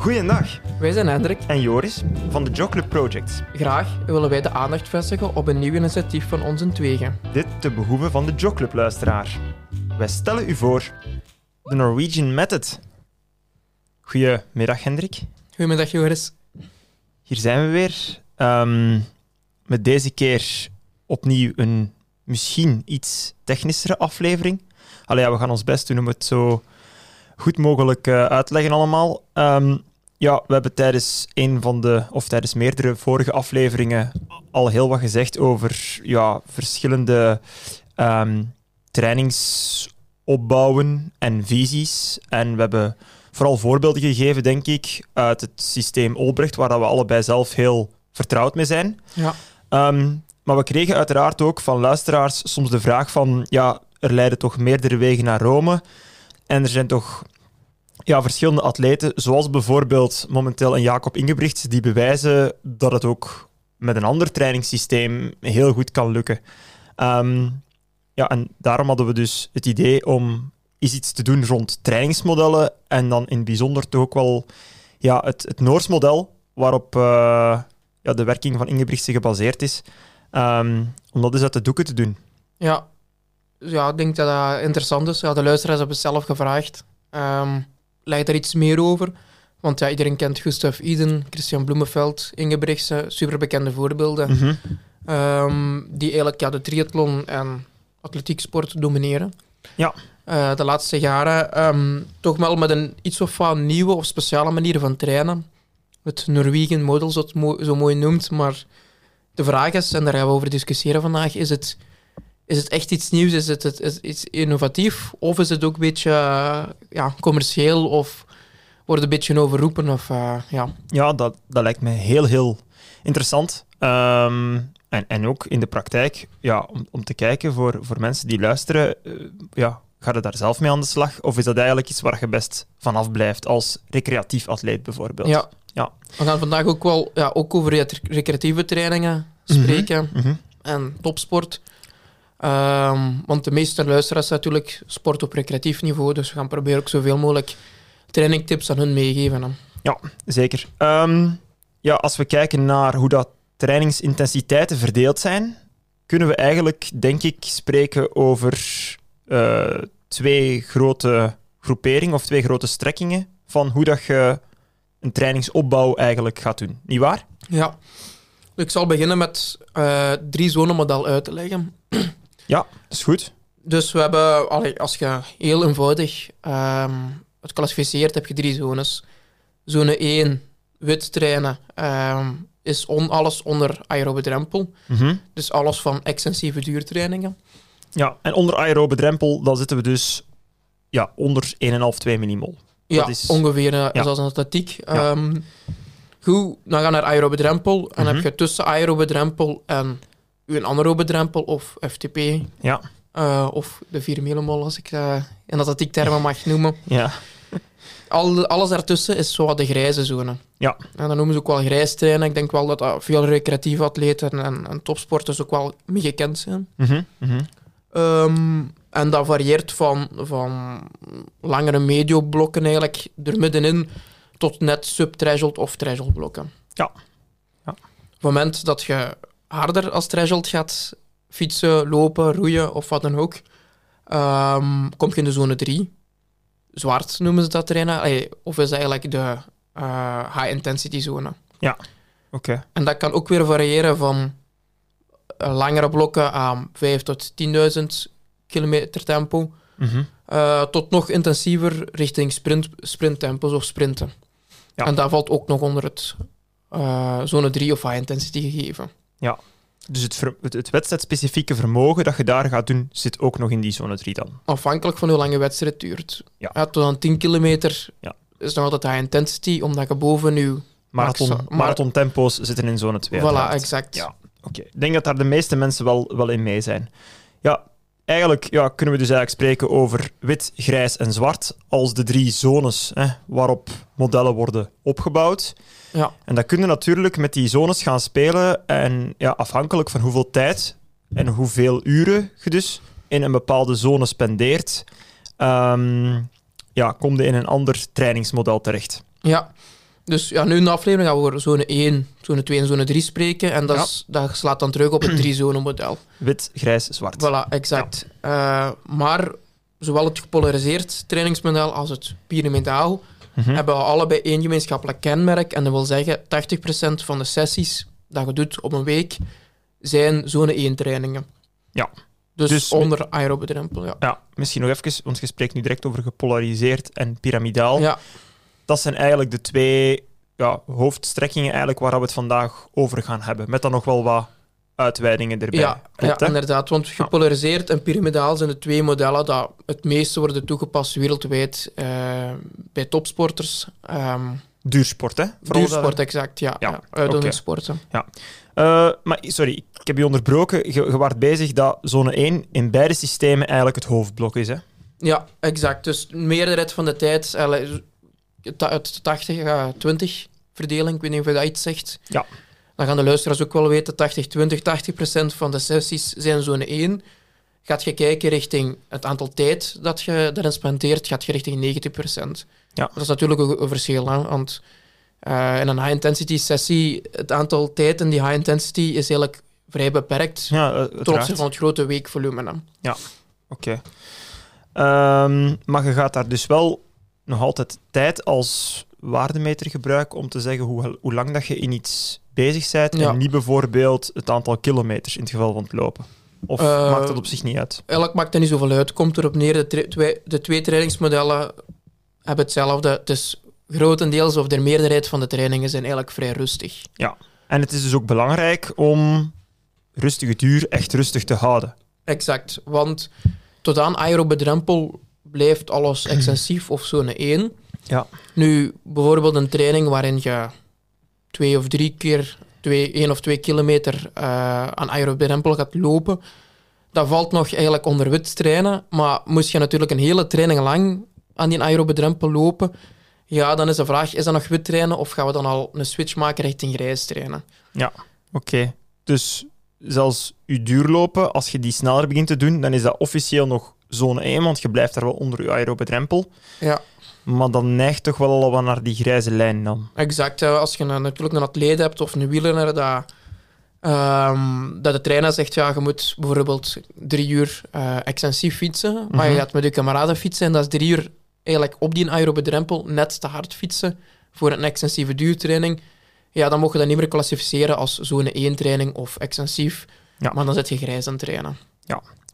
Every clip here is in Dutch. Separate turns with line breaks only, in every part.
Goedendag,
Wij zijn Hendrik.
en Joris van de Jogclub Projects.
Graag willen wij de aandacht vestigen op een nieuw initiatief van ons in tweeën.
Dit te behoeve van de Jogclub-luisteraar. Wij stellen u voor de Norwegian Method. Goedemiddag, Hendrik.
Goedemiddag, Joris.
Hier zijn we weer. Ehm, met deze keer opnieuw een misschien iets technischere aflevering. Allee, ja, we gaan ons best doen om het zo goed mogelijk eh, uitleggen allemaal. Ehm, ja, we hebben tijdens een van de, of tijdens meerdere vorige afleveringen al heel wat gezegd over ja, verschillende ehm, trainingsopbouwen en visies. En we hebben vooral voorbeelden gegeven, denk ik, uit het systeem Olbrecht, waar dat we allebei zelf heel vertrouwd mee zijn.
Ja.
Ehm, maar we kregen uiteraard ook van luisteraars soms de vraag van, ja, er leiden toch meerdere wegen naar Rome. En er zijn toch ja, verschillende atleten, zoals bijvoorbeeld momenteel een Jacob Ingebrigts, die bewijzen dat het ook met een ander trainingssysteem heel goed kan lukken. Ehm, ja, en daarom hadden we dus het idee om eens iets te doen rond trainingsmodellen en dan in het bijzonder toch ook wel ja, het, het Noors model, waarop eh, ja, de werking van Ingebrigtsen gebaseerd is, Ehm, om dat eens uit de doeken te doen.
Ja. Ja, ik denk dat dat interessant is. Ja, de luisteraars hebben het zelf gevraagd. Ehm leg daar iets meer over. Want ja, iedereen kent Gustav Iden, Christian Bloemenveld, Ingebrigtsen, superbekende voorbeelden.
Mhm.
Ehm, die eigenlijk ja, de triathlon en atletieksport domineren.
Ja.
Eh, de laatste jaren ehm, toch wel met een iets of wat nieuwe of speciale manier van trainen. Het Norwegian model, zo het mo- zo mooi noemt. Maar de vraag is, en daar gaan we over discussiëren vandaag, is het, is het echt iets nieuws? Is het, het is iets innovatief? Of is het ook een beetje eh, ja, commercieel? Of wordt het een beetje overroepen? Of, eh, ja.
Ja, dat, dat lijkt me heel, heel interessant. Ehm, en, en ook in de praktijk, ja, om, om te kijken voor, voor mensen die luisteren, eh, ja, ga je daar zelf mee aan de slag? Of is dat eigenlijk iets waar je best vanaf blijft als recreatief atleet bijvoorbeeld?
Ja.
Ja.
We gaan vandaag ook wel ja, ook over rec- recreatieve trainingen
Mhm.
spreken
Mhm.
en topsport. Ehm, want de meeste luisteraars zijn natuurlijk sport op recreatief niveau, dus we gaan proberen ook zoveel mogelijk trainingtips aan hun meegeven. hè.
Zeker. Ehm, ja, als we kijken naar hoe dat trainingsintensiteiten verdeeld zijn, kunnen we eigenlijk, denk ik, spreken over eh, twee grote groeperingen of twee grote strekkingen van hoe dat je een trainingsopbouw eigenlijk gaat doen. Niet waar?
Ja. Ik zal beginnen met eh drie zonemodel uit te leggen.
Dat is goed.
Dus we hebben, als je heel eenvoudig ehm, het klassificeert, heb je drie zones. Zone 1, wit trainen, ehm, is on, alles onder aerobe drempel.
Mhm.
Dus alles van extensieve duurtrainingen.
Ja, en onder aerobe drempel, dan zitten we dus ja, onder 1,5, 2 millimol.
Ja,
Dat is-
ongeveer eh,
ja.
zoals een atletiek.
Ja.
Ehm, goed, dan gaan we naar aerobe drempel. En
Mhm.
heb je tussen aerobe drempel en een anaerobe drempel of FTP.
Ja.
eh, of de 4 millimol, als ik uh, in atletiektermen mag noemen.
Ja.
Al, alles daartussen is zo de grijze zone.
Ja.
En dat noemen ze ook wel grijs trainen. Ik denk wel dat dat veel recreatieve atleten en, en topsporters ook wel mee gekend zijn.
Mhm. Mhm.
Ehm, en dat varieert van, van langere medioblokken eigenlijk er middenin tot net sub-threshold of threshold blokken.
Ja. Ja.
Op het moment dat je harder als threshold gaat fietsen, lopen, roeien of wat dan ook, ehm, kom je in de zone 3. Zwart noemen ze dat trainen. Allee, Of is dat eigenlijk de eh, high-intensity zone.
Oké.
En dat kan ook weer variëren van eh, langere blokken aan 5 tot 10.000 kilometer tempo,
Mhm.
eh, tot nog intensiever richting sprint, sprinttempos of sprinten.
Ja.
En dat valt ook nog onder het zone 3 of high intensity gegeven.
Dus het, ver- het, het wedstrijdspecifieke vermogen dat je daar gaat doen, zit ook nog in die zone 3 dan.
Afhankelijk van hoe lang je wedstrijd duurt.
Ja.
tot aan 10 kilometer
Ja.
is nog altijd high intensity, omdat je boven je...
Marathon,
maar-
marathontempo's zitten in zone 2.
voilà,
uiteraard.
exact.
Ja. Oké, ik denk dat daar de meeste mensen wel, wel in mee zijn. Ja, eigenlijk ja, kunnen we dus eigenlijk spreken over wit, grijs en zwart als de drie zones hè, waarop modellen worden opgebouwd.
Ja.
En dan kun je natuurlijk met die zones gaan spelen en ja, afhankelijk van hoeveel tijd en hoeveel uren je dus in een bepaalde zone spendeert, ehm, ja, kom je in een ander trainingsmodel terecht.
Ja, Dus ja, nu in de aflevering gaan we over zone 1, zone 2 en zone 3 spreken. En dat,
Ja.
is, dat slaat dan terug op het drie-zone-model.
Wit, grijs, zwart.
Voilà, exact. Eh, maar zowel het gepolariseerd trainingsmodel als het piramidaal
Mhm.
hebben allebei één gemeenschappelijk kenmerk. En dat wil zeggen, 80% van de sessies dat je doet op een week zijn zone 1 trainingen.
Ja.
Dus,
Dus-
onder aerobe drempel, ja.
Ja, misschien nog even, want je spreekt nu direct over gepolariseerd en piramidaal.
Ja,
Dat zijn eigenlijk de twee ja, hoofdstrekkingen eigenlijk waar we het vandaag over gaan hebben. Met dan nog wel wat uitweidingen erbij.
ja,
Klopt,
ja inderdaad. Want gepolariseerd en piramidaal zijn de twee modellen dat het meeste worden toegepast wereldwijd eh, bij topsporters. Ehm
Duursport, hè? Vooral
duursport, exact, ja.
Ja,
ja, uitdagingsporten.
Eh, maar sorry, ik heb je onderbroken. Je, je was bezig dat zone 1 in beide systemen eigenlijk het hoofdblok is. Hè?
Ja, exact. Dus de meerderheid van de tijd, eh, het 80-20 verdeling, ik weet niet of je dat iets zegt.
Ja.
Dan gaan de luisteraars ook wel weten, 80-20, 80% van de sessies zijn zone 1. Gaat je kijken richting het aantal tijd dat je erin spendeert, gaat je richting 90%.
Ja.
Dat is natuurlijk een, een verschil, hè, want eh, in een high-intensity sessie, het aantal tijd in die high-intensity is eigenlijk vrij beperkt
Ja, eh,
ten opzichte van het grote weekvolume. hè.
Oké. Ehm, maar je gaat daar dus wel nog altijd tijd als waardemeter gebruiken om te zeggen hoe, hoe lang dat je in iets bezig bent
Ja.
en niet bijvoorbeeld het aantal kilometers in het geval van het lopen. Of
Eh,
maakt dat op zich niet uit?
Eigenlijk maakt dat niet zoveel uit. Komt erop neer, de, twee, de twee trainingsmodellen hebben hetzelfde. Het is grotendeels, of de meerderheid van de trainingen zijn eigenlijk vrij rustig.
En het is dus ook belangrijk om rustige duur echt rustig te houden.
Exact, want tot aan aerobe drempel blijft alles extensief of zone 1.
Ja.
Nu, bijvoorbeeld een training waarin je twee of drie keer twee, één of twee kilometer eh, aan aerobe drempel gaat lopen, dat valt nog eigenlijk onder wit trainen. Maar moest je natuurlijk een hele training lang aan die aerobe drempel lopen, ja, dan is de vraag, is dat nog wit trainen of gaan we dan al een switch maken richting grijs trainen?
Oké. Dus zelfs je duurlopen, als je die sneller begint te doen, dan is dat officieel nog zone 1, want je blijft daar wel onder je aerobe drempel.
Ja.
Maar dan neigt toch wel al wat naar die grijze lijn dan.
Exact. Als je een, natuurlijk een atleet hebt of een wielrenner dat, ehm, dat de trainer zegt, ja, je moet bijvoorbeeld drie uur eh, extensief fietsen, maar
Mhm.
je gaat met je kameraden fietsen en dat is drie uur eigenlijk op die aerobe drempel net te hard fietsen voor een extensieve duurtraining. Ja, dan mogen je dat niet meer klassificeren als zone 1 training of extensief,
Ja.
maar dan zit je grijs aan het trainen.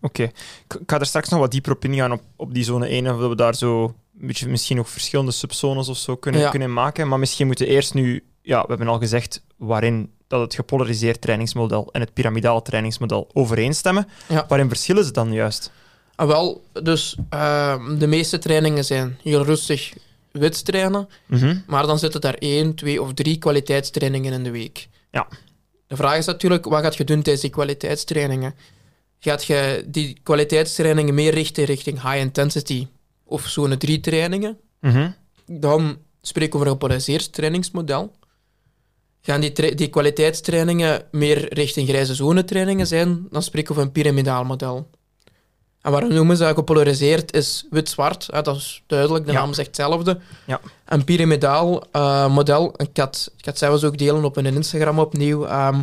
Oké. Ik ik ga er straks nog wat dieper op ingaan op, op die zone 1, of dat we daar zo beetje, misschien nog verschillende subzones of zo kunnen,
Ja.
kunnen maken. Maar misschien moeten we eerst nu... Ja, we hebben al gezegd waarin dat het gepolariseerd trainingsmodel en het piramidale trainingsmodel overeenstemmen.
Ja.
Waarin verschillen ze dan juist?
Ah, wel, dus ehm, de meeste trainingen zijn heel rustig wit trainen.
Mhm.
Maar dan zitten daar één, twee of drie kwaliteitstrainingen in de week.
Ja.
De vraag is natuurlijk, wat gaat je doen tijdens die kwaliteitstrainingen? Gaat je die kwaliteitstrainingen meer richten richting high intensity of zone 3 trainingen?
Mhm.
Dan spreken we over een gepolariseerd trainingsmodel. Gaan die, die kwaliteitstrainingen meer richting grijze zone trainingen zijn? Dan spreken we over een piramidaal model. En waarom noemen ze dat gepolariseerd is wit-zwart. Dat is duidelijk, de
Ja.
naam zegt hetzelfde.
Ja.
Een piramidaal eh, model, ik ga, het, ik zelfs ook delen op mijn Instagram opnieuw. ehm,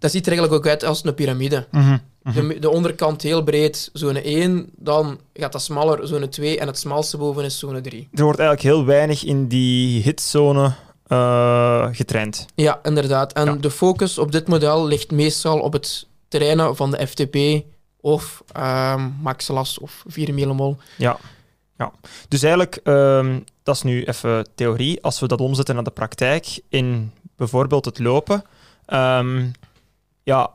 dat ziet er eigenlijk ook uit als een piramide.
Mhm. Mhm.
De, de onderkant heel breed, zone 1, dan gaat dat smaller, zone 2, en het smalste boven is zone 3.
Er wordt eigenlijk heel weinig in die hitzone eh, getraind.
Ja, inderdaad. En
Ja.
de focus op dit model ligt meestal op het trainen van de FTP of Maxilas of 4 millimol.
Ja. ja. Dus eigenlijk, ehm, dat is nu even theorie. Als we dat omzetten naar de praktijk in bijvoorbeeld het lopen, ehm, ja,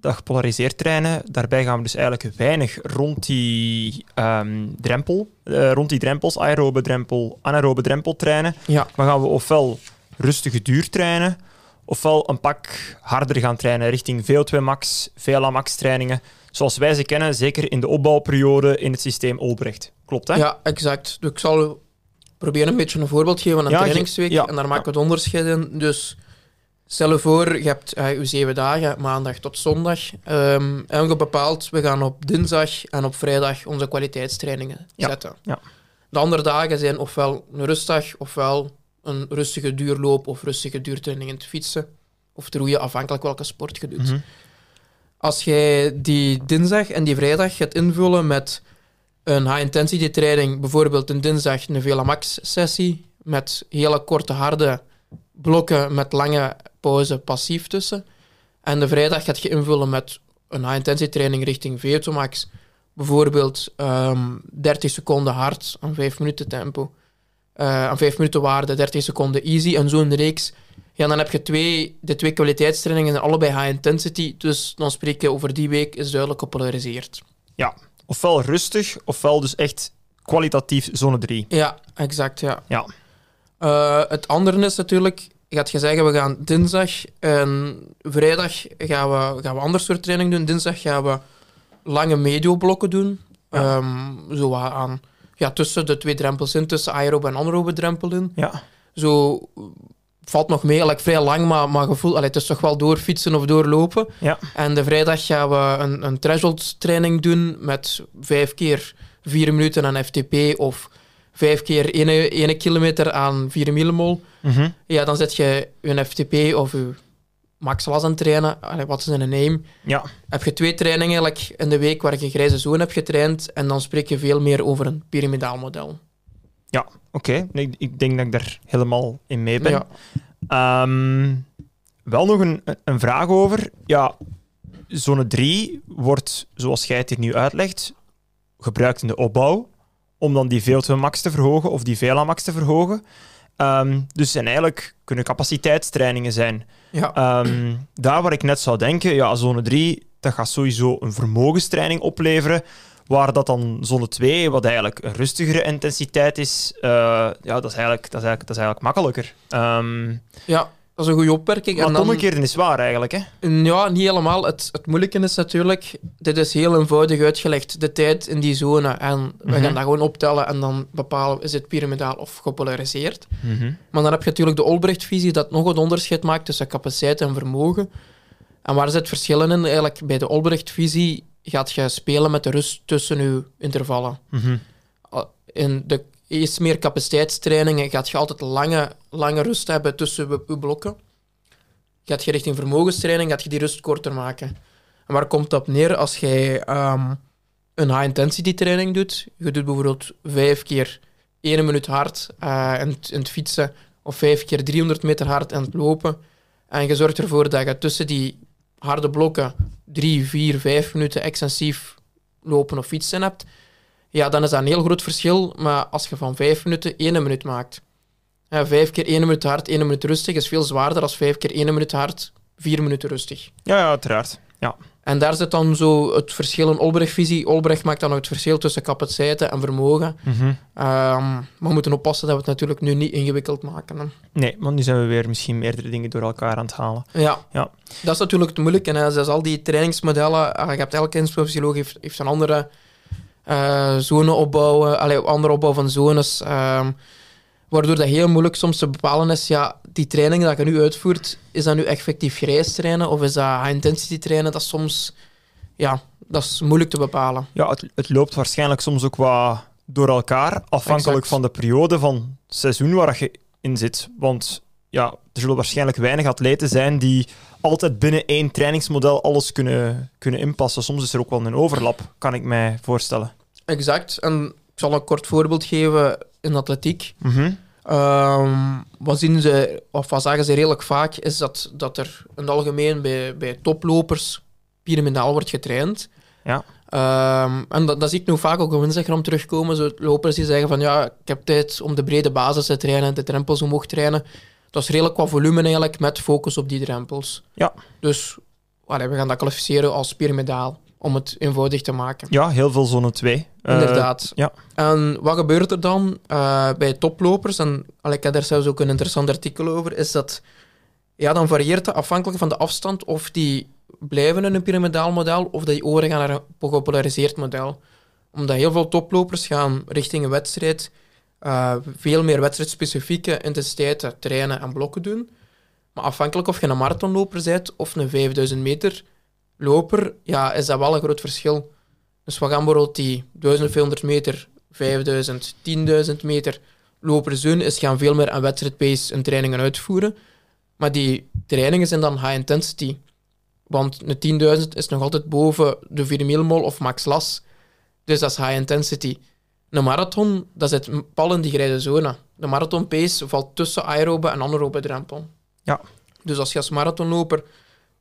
dat gepolariseerd trainen, daarbij gaan we dus eigenlijk weinig rond die ehm, drempel, eh, rond die drempels, aerobe drempel, anaerobe drempel trainen.
Ja.
Maar gaan we ofwel rustige duur trainen, ofwel een pak harder gaan trainen richting VO2 max, VLA max trainingen, zoals wij ze kennen, zeker in de opbouwperiode in het systeem Olbrecht. Klopt, hè?
Ja, exact. Dus ik zal proberen een beetje een voorbeeld geven van een
Ja,
trainingsweek
ja,
en daar maken we het onderscheid in. Dus stel je voor, je hebt eh, je zeven dagen, maandag tot zondag. ehm, en we bepaald, we gaan op dinsdag en op vrijdag onze kwaliteitstrainingen
Ja,
zetten.
ja.
De andere dagen zijn ofwel een rustdag, ofwel een rustige duurloop of rustige duurtraining in het fietsen. Of te roeien, afhankelijk welke sport je doet.
Mhm.
Als jij die dinsdag en die vrijdag gaat invullen met een high-intensity training, bijvoorbeeld een dinsdag een Velamax sessie met hele korte harde blokken met lange pauze passief tussen. En de vrijdag gaat je invullen met een high-intensity training richting VO2max. Bijvoorbeeld ehm 30 seconden hard aan 5 minuten tempo. Eh, aan 5 minuten waarde, 30 seconden easy en zo'n reeks. Ja, dan heb je twee, de twee kwaliteitstrainingen zijn allebei high intensity. Dus dan spreek je over die week is duidelijk gepolariseerd.
Ofwel rustig, ofwel dus echt kwalitatief zone 3.
Ja, exact, ja.
Ja.
Eh, het andere is natuurlijk, gaat je zeggen, we gaan dinsdag en vrijdag gaan we, gaan we ander soort training doen. Dinsdag gaan we lange medioblokken doen.
Ja.
Ehm, zo aan, ja, tussen de twee drempels in, tussen aerobe en anaerobe drempel in.
Ja.
Zo valt nog mee, eigenlijk vrij lang, maar, maar gevoel, allee, het is toch wel doorfietsen of doorlopen.
Ja.
En de vrijdag gaan we een, een threshold training doen met vijf keer vier minuten aan FTP of vijf keer 1 kilometer aan 4 millimol.
Mhm.
Ja, dan zet je je FTP of je maxlas aan het trainen. Wat is een name?
Ja.
Heb je twee trainingen eigenlijk in de week waar je grijze zone hebt getraind en dan spreek je veel meer over een piramidaal model.
Oké, Nee, ik, ik denk dat ik daar helemaal in mee ben.
Ja.
Ehm, wel nog een, een vraag over. Ja, zone 3 wordt, zoals jij het hier nu uitlegt, gebruikt in de opbouw om dan die VO2 max te verhogen of die VLA max te verhogen. Ehm, dus zijn eigenlijk kunnen capaciteitstrainingen zijn.
Ja.
Ehm, daar waar ik net zou denken, ja, zone 3, dat gaat sowieso een vermogenstraining opleveren. Waar dat dan zone 2, wat eigenlijk een rustigere intensiteit is, eh, ja, dat is, eigenlijk, dat, is eigenlijk, dat is eigenlijk makkelijker. Ehm
ja, dat is een goede opmerking.
maar het omgekeerde is waar eigenlijk. Hè?
Ja, niet helemaal. Het, het moeilijke is natuurlijk, dit is heel eenvoudig uitgelegd, de tijd in die zone. En we
Mhm.
gaan dat gewoon optellen en dan bepalen, is het piramidaal of gepolariseerd. Maar dan heb je natuurlijk de Olbrecht-visie, dat nog een onderscheid maakt tussen capaciteit en vermogen. En waar zit verschillen in? Eigenlijk bij de Olbrecht-visie gaat je spelen met de rust tussen je intervallen.
Mhm.
In de iets meer capaciteitstrainingen gaat je altijd lange, lange rust hebben tussen je- blokken. Gaat je richting vermogenstraining, gaat je die rust korter maken. En waar komt dat op neer als jij ehm, een high-intensity training doet? Je doet bijvoorbeeld vijf keer één minuut hard eh, in, het- fietsen of vijf keer 300 meter hard aan het lopen. En je zorgt ervoor dat je tussen die harde blokken drie, vier, vijf minuten extensief lopen of fietsen hebt. Ja, dan is dat een heel groot verschil. Maar als je van vijf minuten één minuut maakt. Ja, vijf keer één minuut hard, één minuut rustig is veel zwaarder dan vijf keer één minuut hard, vier minuten rustig.
Ja, ja, uiteraard. Ja.
En daar zit dan zo het verschil in Olbrecht-visie. Olbrecht maakt dan ook het verschil tussen capaciteiten en vermogen.
Mhm.
Ehm, maar we moeten oppassen dat we het natuurlijk nu niet ingewikkeld maken. Hè.
Nee, want nu zijn we weer misschien meerdere dingen door elkaar aan het halen.
Ja.
Ja.
dat is natuurlijk het moeilijke. Hè. Dus al die trainingsmodellen, eh, je hebt elke inspiratioloog heeft, heeft een andere eh zone opbouwen, allee, andere opbouw van zones. ehm, waardoor dat heel moeilijk soms te bepalen is, ja, die training dat je nu uitvoert, is dat nu effectief grijs trainen of is dat high intensity trainen? Dat is soms, ja, dat is moeilijk te bepalen.
Ja, het, het loopt waarschijnlijk soms ook wat door elkaar, afhankelijk
Exact.
van de periode van het seizoen waar je in zit. Want ja, er zullen waarschijnlijk weinig atleten zijn die altijd binnen één trainingsmodel alles kunnen, kunnen inpassen. Soms is er ook wel een overlap, kan ik mij voorstellen.
Exact. En ik zal een kort voorbeeld geven in atletiek.
Mhm.
Ehm, wat zien ze, of wat zeggen ze redelijk vaak, is dat, dat er in het algemeen bij, bij toplopers piramidaal wordt getraind.
Ja.
Ehm, en dat, dat zie ik nu vaak ook op Instagram terugkomen. Zo lopers die zeggen van ja, ik heb tijd om de brede basis te trainen, de drempels omhoog te trainen. Dat is redelijk wat volume eigenlijk, met focus op die drempels.
Ja.
Dus allee, we gaan dat kwalificeren als piramidaal, om het eenvoudig te maken.
Ja, heel veel zone 2. Eh,
Inderdaad.
ja.
En wat gebeurt er dan eh, bij toplopers? En ik heb daar zelfs ook een interessant artikel over. Is dat ja, dan varieert het afhankelijk van de afstand of die blijven in een piramidaal model of dat die overgaan naar een gepolariseerd model. Omdat heel veel toplopers gaan richting een wedstrijd eh, veel meer wedstrijdspecifieke intensiteiten trainen en blokken doen. Maar afhankelijk of je een marathonloper bent of een 5000 meter loper, ja, is dat wel een groot verschil. Dus we gaan bijvoorbeeld die 1500 meter, 5000, 10.000 meter lopers doen, is gaan veel meer aan wedstrijdpace en trainingen uitvoeren. Maar die trainingen zijn dan high intensity. Want een 10.000 is nog altijd boven de 4 millimol of max las. Dus dat is high intensity. Een marathon, dat zit pal in die grijze zone. De marathon pace valt tussen aerobe en anaerobe drempel.
Ja.
Dus als je als marathonloper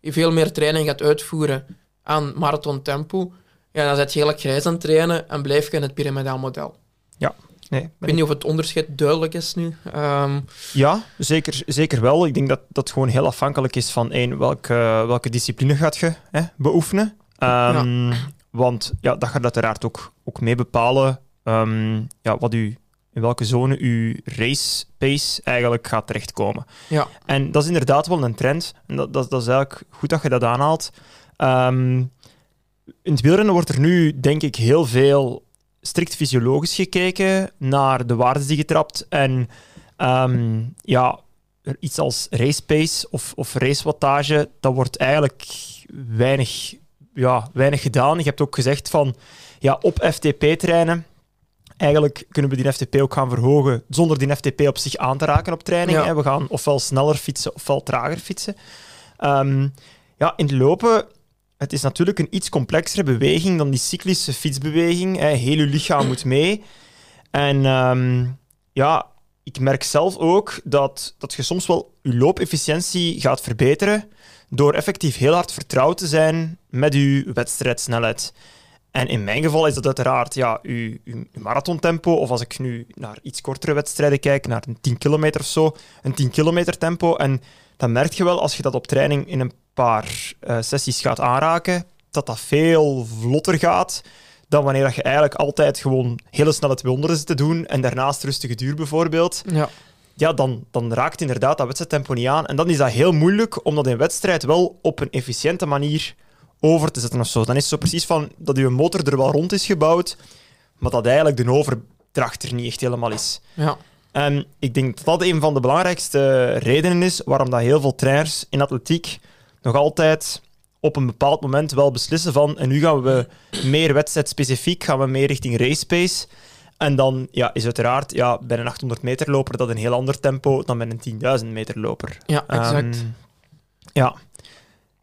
veel meer training gaat uitvoeren aan marathon tempo, ja, dan zet je heel grijs aan het trainen en blijf je in het piramidaal model.
Ja, nee.
Ik weet niet of het onderscheid duidelijk is nu. Ehm,
Ja, zeker, zeker wel. Ik denk dat dat gewoon heel afhankelijk is van één, welke, welke discipline gaat je hè, beoefenen. Ehm, Want ja, dat gaat uiteraard ook, ook mee bepalen ehm, ja, wat u, in welke zone uw race pace eigenlijk gaat terechtkomen.
ja.
En dat is inderdaad wel een trend. En dat, dat, dat is eigenlijk goed dat je dat aanhaalt. Ehm, in het wielrennen wordt er nu, denk ik, heel veel strikt fysiologisch gekeken naar de waarden die je trapt. En ehm, ja, iets als race pace of, of racewattage, dat wordt eigenlijk weinig, ja, weinig gedaan. Je hebt ook gezegd van, ja, op FTP-treinen eigenlijk kunnen we die FTP ook gaan verhogen zonder die FTP op zich aan te raken op training.
Ja.
We gaan ofwel sneller fietsen ofwel trager fietsen. Ehm, ja, in het lopen, het is natuurlijk een iets complexere beweging dan die cyclische fietsbeweging. Hè. Heel je lichaam moet mee. En ehm, ja, ik merk zelf ook dat, dat je soms wel je loopefficiëntie gaat verbeteren door effectief heel hard vertrouwd te zijn met je wedstrijdsnelheid. En in mijn geval is dat uiteraard ja, uw, uw marathontempo, of als ik nu naar iets kortere wedstrijden kijk, naar een 10 kilometer of zo, een 10 kilometer tempo. En dan merk je wel, als je dat op training in een paar eh, sessies gaat aanraken, dat dat veel vlotter gaat dan wanneer dat je eigenlijk altijd gewoon hele snelle 200 zit te doen en daarnaast rustige duur bijvoorbeeld
Ja.
ja, dan, dan raakt inderdaad dat wedstrijdtempo niet aan. En dan is dat heel moeilijk om dat in wedstrijd wel op een efficiënte manier over te zetten of zo. Dan is het zo precies van dat je motor er wel rond is gebouwd, maar dat eigenlijk de overdracht er niet echt helemaal is.
ja.
En ik denk dat dat een van de belangrijkste redenen is waarom dat heel veel trainers in atletiek nog altijd op een bepaald moment wel beslissen van en nu gaan we meer wedstrijdspecifiek, gaan we meer richting race pace. En dan ja, is uiteraard ja, bij een 800 meter loper dat een heel ander tempo dan bij een 10.000 meter loper.
ja, exact.
Ehm, ja.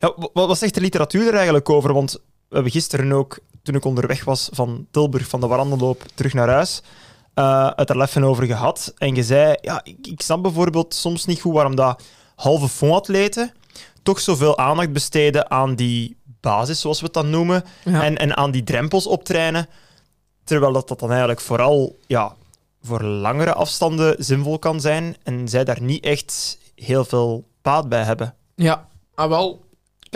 Ja wat, zegt de literatuur er eigenlijk over? Want we hebben gisteren ook, toen ik onderweg was van Tilburg, van de Warandelloop, terug naar huis, eh, het er even over gehad. En je zei, ja, ik, ik snap bijvoorbeeld soms niet goed waarom dat halve fondatleten toch zoveel aandacht besteden aan die basis, zoals we het dan noemen,
ja.
en, en aan die drempels optrainen, terwijl dat, dat dan eigenlijk vooral ja, voor langere afstanden zinvol kan zijn en zij daar niet echt heel veel baat bij hebben.
ja. Ah, wel,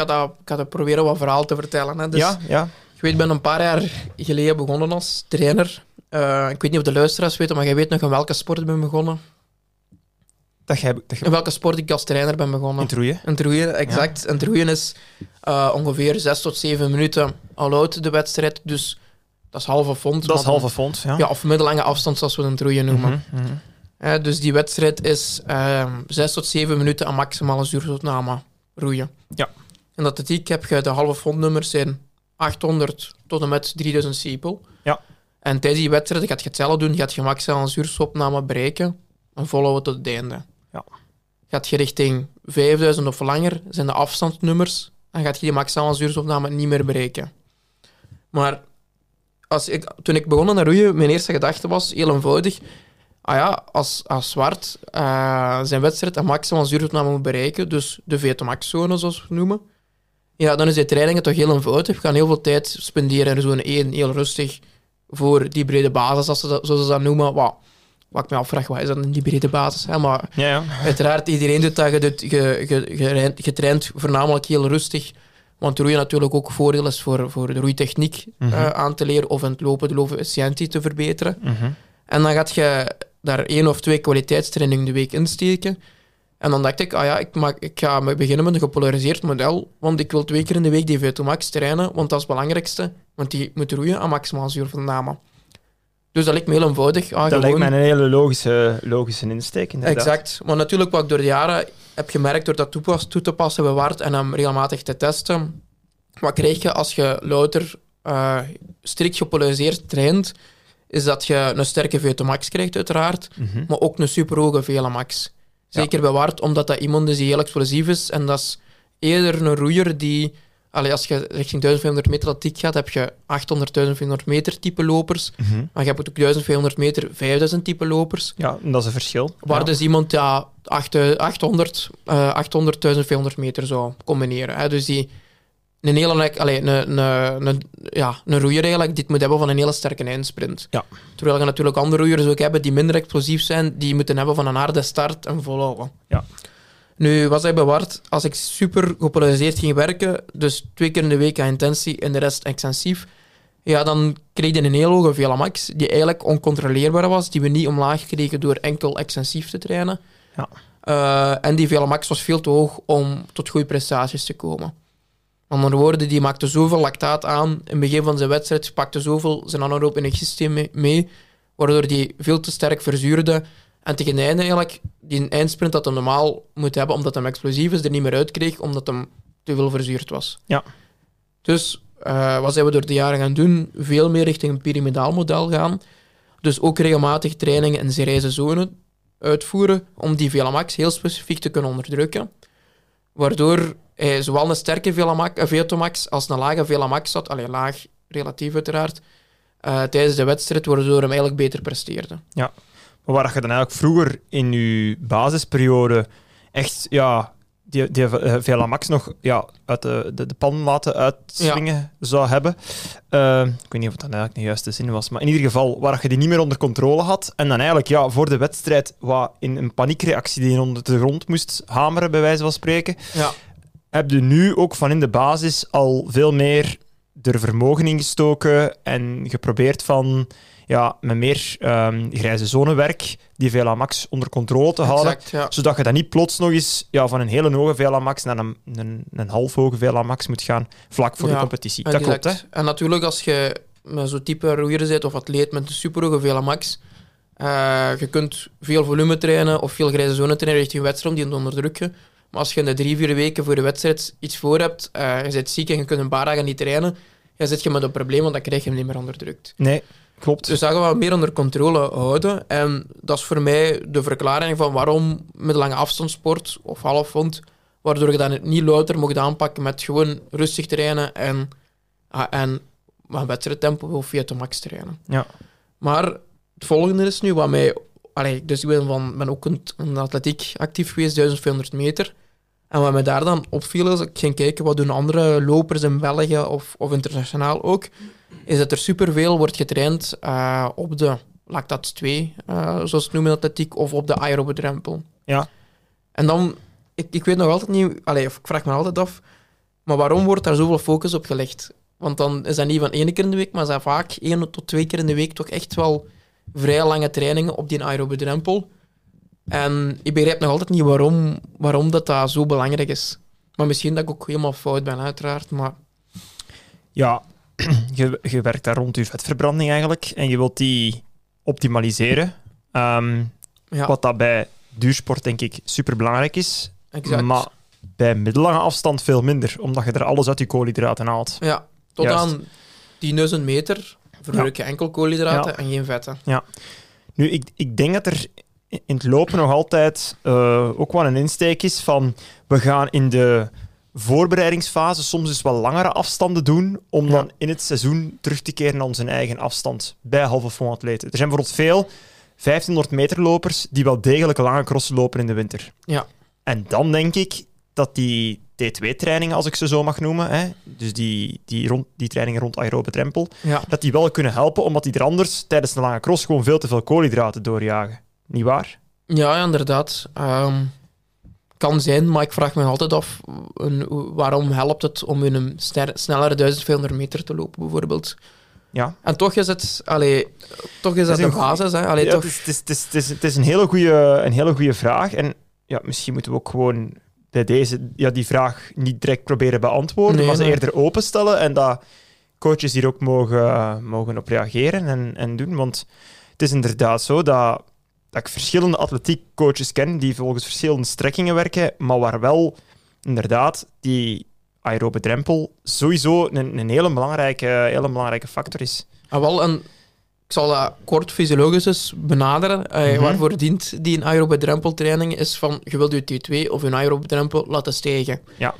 ik had, dat, ik had dat proberen wat verhaal te vertellen. Hè. Dus,
ja, ja.
Ik weet, ben een paar jaar geleden begonnen als trainer. Eh, ik weet niet of de luisteraars weten, maar jij weet nog in welke sport ik ben begonnen.
Dat jij, dat
In
je
welke sport ik als trainer ben begonnen.
in roeien.
Een troeien, exact. Een troeien is eh, ongeveer 6 tot 7 minuten al oud, de wedstrijd. Dus dat is halve fond.
Dat is halve fond, ja.
Ja, of middellange afstand, zoals we een troeien noemen. Eh, dus die wedstrijd is 6 tot 7 minuten aan maximale zuurstofname roeien.
Ja.
In de atletiek heb je de halve fondnummers zijn 800 tot en met 3000 sepel.
Ja.
En tijdens die wedstrijd gaat je hetzelfde doen. Gaat je maximale zuurstofopname bereiken en volhouden tot het einde.
Ja.
Gaat je richting 5000 of langer, zijn de afstandsnummers, en gaat je die maximale zuurstofopname niet meer bereiken. Maar als ik, toen ik begon aan roeien, mijn eerste gedachte was heel eenvoudig. Ah ja, als, als Zwart eh, zijn wedstrijd een maximaal zuurstofopname moet bereiken, dus de VTMAX-zone zoals we het noemen, ja, dan is die trainingen toch heel eenvoudig. We gaan heel veel tijd spenderen in zone 1, heel rustig, voor die brede basis, als ze dat, zoals ze dat noemen. Wat, wat ik me afvraag, wat is dat in die brede basis? Hè? Maar
Ja, ja.
uiteraard, iedereen doet dat. Je, doet, je, je, je, je traint voornamelijk heel rustig. Want roeien natuurlijk ook voordeel is voor, voor de roeitechniek
Mhm.
eh, aan te leren of in het lopen de loopefficiëntie te verbeteren.
Mhm.
En dan gaat je daar één of twee kwaliteitstrainingen de week insteken. En dan dacht ik, ah ja, ik, maak, ik ga me beginnen met een gepolariseerd model, want ik wil twee keer in de week die VO2 max trainen, want dat is het belangrijkste, want die moet roeien aan maximaal zuurvername. Dus dat lijkt me heel eenvoudig. Ah,
Dat
gewoon-
lijkt mij een hele logische, logische insteek, inderdaad.
Exact. Maar natuurlijk, wat ik door de jaren heb gemerkt door dat toepas, toe te passen bij Ward en hem regelmatig te testen, wat krijg je als je louter eh, strikt gepolariseerd traint, is dat je een sterke VO2 max krijgt, uiteraard,
Mhm.
maar ook een superhoge VLA-max. Zeker Wart, omdat dat iemand is die heel explosief is. En dat is eerder een roeier die... Allee, als je richting 1500 meter atletiek gaat, heb je 800, 1500 meter type lopers.
Mhm.
Maar je hebt ook 1500 meter, 5000 type lopers.
Ja, dat is een verschil.
Waar
ja.
dus iemand ja, 800, 800, eh, 800, 1500 meter zou combineren. Hè. Dus die een hele, allee, een, een, een, ja, een roeier eigenlijk, dit moet hebben van een hele sterke eindsprint.
Ja.
Terwijl je natuurlijk andere roeiers ook hebben die minder explosief zijn, die moeten hebben van een harde start en volhouden.
Ja.
Nu, was hij bewaard als ik super gepolariseerd ging werken, dus twee keer in de week aan intensie en de rest extensief, ja, dan kreeg je een heel hoge VLA-max, die eigenlijk oncontroleerbaar was, die we niet omlaag kregen door enkel extensief te trainen.
Ja.
Eh, en die VLA-max was veel te hoog om tot goede prestaties te komen. Andere woorden, die maakte zoveel lactaat aan in het begin van zijn wedstrijd, pakte zoveel zijn anaerob energiesysteem mee, waardoor die veel te sterk verzuurde. En tegen het einde eigenlijk, die eindsprint dat hij normaal moet hebben, omdat hij explosief is, er niet meer uitkreeg, omdat hij te veel verzuurd was.
Ja.
Dus eh, wat zijn we door de jaren gaan doen? Veel meer richting een piramidaal model gaan. Dus ook regelmatig trainingen in serieuze zone uitvoeren om die VLA-max heel specifiek te kunnen onderdrukken. Waardoor hij zowel een sterke VO2-max als een lage VLA-max had, alleen laag relatief uiteraard, eh, tijdens de wedstrijd, waardoor hem eigenlijk beter presteerde.
Maar waar je dan eigenlijk vroeger in je basisperiode echt ja, die, die eh, VLA Max nog ja, uit de, de, de pan laten uitswingen zou hebben. Eh, ik weet niet of dat eigenlijk de juiste zin was, maar in ieder geval waar je die niet meer onder controle had en dan eigenlijk ja, voor de wedstrijd wat in een paniekreactie die je onder de grond moest hameren, bij wijze van spreken,
Ja,
heb je nu ook van in de basis al veel meer er vermogen in gestoken en geprobeerd van ja, met meer ehm, grijze zonewerk die VLA Max onder controle te houden.
exact. Ja.
Zodat je dan niet plots nog eens ja, van een hele hoge VLA Max naar een, een, een half hoge VLA Max moet gaan, vlak voor de competitie. Dat
Exact.
klopt, hè?
En natuurlijk, als je met zo'n type roeier zit of atleet met een superhoge VLA-max, eh, je kunt veel volume trainen of veel grijze zone trainen richting wedstrijd om die te onderdrukken. Maar als je in de drie, vier weken voor de wedstrijd iets voor hebt, eh, je zit ziek en je kunt een paar dagen niet trainen, dan zit je met een probleem, want dan krijg je hem niet meer onderdrukt.
Nee, klopt.
Dus dat gaan we meer onder controle houden. En dat is voor mij de verklaring van waarom middellange afstandssport of halfvond, waardoor je dat niet louter mocht aanpakken met gewoon rustig trainen en, ah, en een wedstrijdtempo of via de max trainen.
Ja.
Maar het volgende is nu wat mij... Allee, dus ik ben, van, ben ook in de atletiek actief geweest, 1500 meter. En wat mij daar dan opviel, is ik ging kijken wat doen andere lopers in België of, of internationaal ook, is dat er superveel wordt getraind eh, op de lactat 2, eh, zoals het noemen in atletiek, of op de aerobe drempel.
Ja.
En dan, ik, ik weet nog altijd niet, allee, of ik vraag me altijd af, maar waarom wordt daar zoveel focus op gelegd? Want dan is dat niet van één keer in de week, maar zijn vaak één tot twee keer in de week toch echt wel vrij lange trainingen op die aerobe drempel. En ik begrijp nog altijd niet waarom, waarom dat, dat zo belangrijk is. Maar misschien dat ik ook helemaal fout ben, uiteraard. Maar
Ja, je, je werkt daar rond je vetverbranding eigenlijk en je wilt die optimaliseren. Ehm,
ja,
Wat dat bij duursport denk ik super belangrijk is.
exact.
Maar bij middellange afstand veel minder, omdat je er alles uit je koolhydraten haalt.
Ja, tot
Juist.
aan 10.000 meter verbruik je enkel koolhydraten en geen vetten.
Nu, ik, ik denk dat er in het lopen nog altijd eh, ook wel een insteek is van we gaan in de voorbereidingsfase soms eens wat langere afstanden doen om
Ja.
dan in het seizoen terug te keren naar onze eigen afstand bij halve fond atleten. Er zijn bijvoorbeeld veel 1500 meter lopers die wel degelijk lange crossen lopen in de winter.
Ja.
En dan denk ik dat die T2-trainingen, als ik ze zo mag noemen, hè, dus die, die, rond, die trainingen rond aerobe drempel,
Ja,
dat die wel kunnen helpen, omdat die er anders tijdens een lange cross gewoon veel te veel koolhydraten doorjagen. Niet waar?
ja inderdaad. Ehm, kan zijn, maar ik vraag me altijd af een, waarom helpt het om in een snellere 1500 meter te lopen, bijvoorbeeld.
Ja.
En toch is het, allee, toch is dat,
is
de
een goe-
basis. Hè? Allee,
Ja,
toch,
het, is, het, is, het, is, het, is, het is een hele goede een hele goeie vraag. En ja, misschien moeten we ook gewoon bij deze ja, die vraag niet direct proberen beantwoorden,
Nee,
maar ze eerder openstellen en dat coaches hier ook mogen, mogen op reageren en, en doen. Want het is inderdaad zo dat, dat ik verschillende atletiekcoaches ken die volgens verschillende strekkingen werken, maar waar wel inderdaad die aerobe drempel sowieso een, een hele, belangrijke, hele belangrijke factor is.
Ah, wel, en ik zal dat kort fysiologisch eens benaderen. Eh,
Mhm.
Waarvoor dient die een aerobe drempeltraining? Is van, je wilt je T2 of een aerobe drempel laten stijgen.
Ja.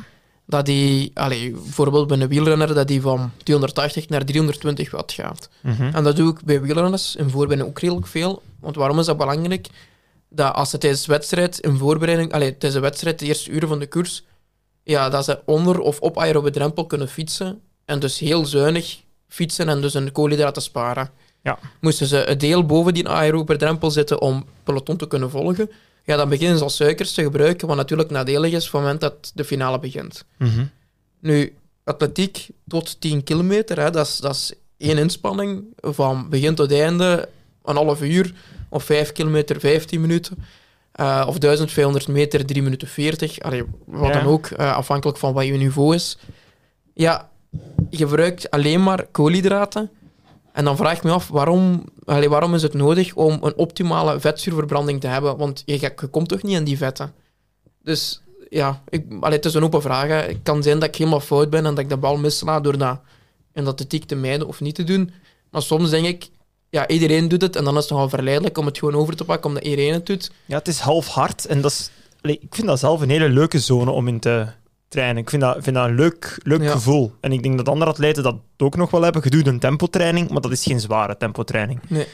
Dat die, allee, bijvoorbeeld bij een wielrenner, dat die van 280 naar 320 watt gaat.
Mhm.
En dat doe ik bij wielrenners in voorbereiding ook redelijk veel. Want waarom is dat belangrijk? Dat als ze tijdens de wedstrijd, in voorbereiding, allee, tijdens de wedstrijd, de eerste uren van de koers, ja, dat ze onder of op aerobe drempel kunnen fietsen. En dus heel zuinig fietsen en dus hun koolhydraten sparen.
Ja.
Moesten ze een deel boven die aerobe drempel zitten om peloton te kunnen volgen, ja, dan beginnen ze al suikers te gebruiken, wat natuurlijk nadelig is op het moment dat de finale begint.
Mhm.
Nu, atletiek tot 10 kilometer, hè, dat, is, dat is één inspanning van begin tot einde, een half uur, of 5 kilometer, 15 minuten. eh, of 1500 meter, 3 minuten 40. Allee, wat
Ja.
dan ook, eh, afhankelijk van wat je niveau is. Ja, je gebruikt alleen maar koolhydraten. En dan vraag ik me af, waarom, allee, waarom is het nodig om een optimale vetzuurverbranding te hebben? Want je, je komt toch niet aan die vetten? Dus ja, ik, het is een open vraag. hè. Het kan zijn dat ik helemaal fout ben en dat ik de bal missla door dat in de atletiek te mijden of niet te doen. Maar soms denk ik, ja, iedereen doet het en dan is het nogal verleidelijk om het gewoon over te pakken omdat iedereen het doet.
Ja, het is half hard en dat is, ik vind dat zelf een hele leuke zone om in te trainen. Ik vind dat, vind dat een leuk, leuk
Ja.
gevoel. En ik denk dat andere atleten dat ook nog wel hebben. Je doet een tempotraining, maar dat is geen zware tempotraining.
Nee.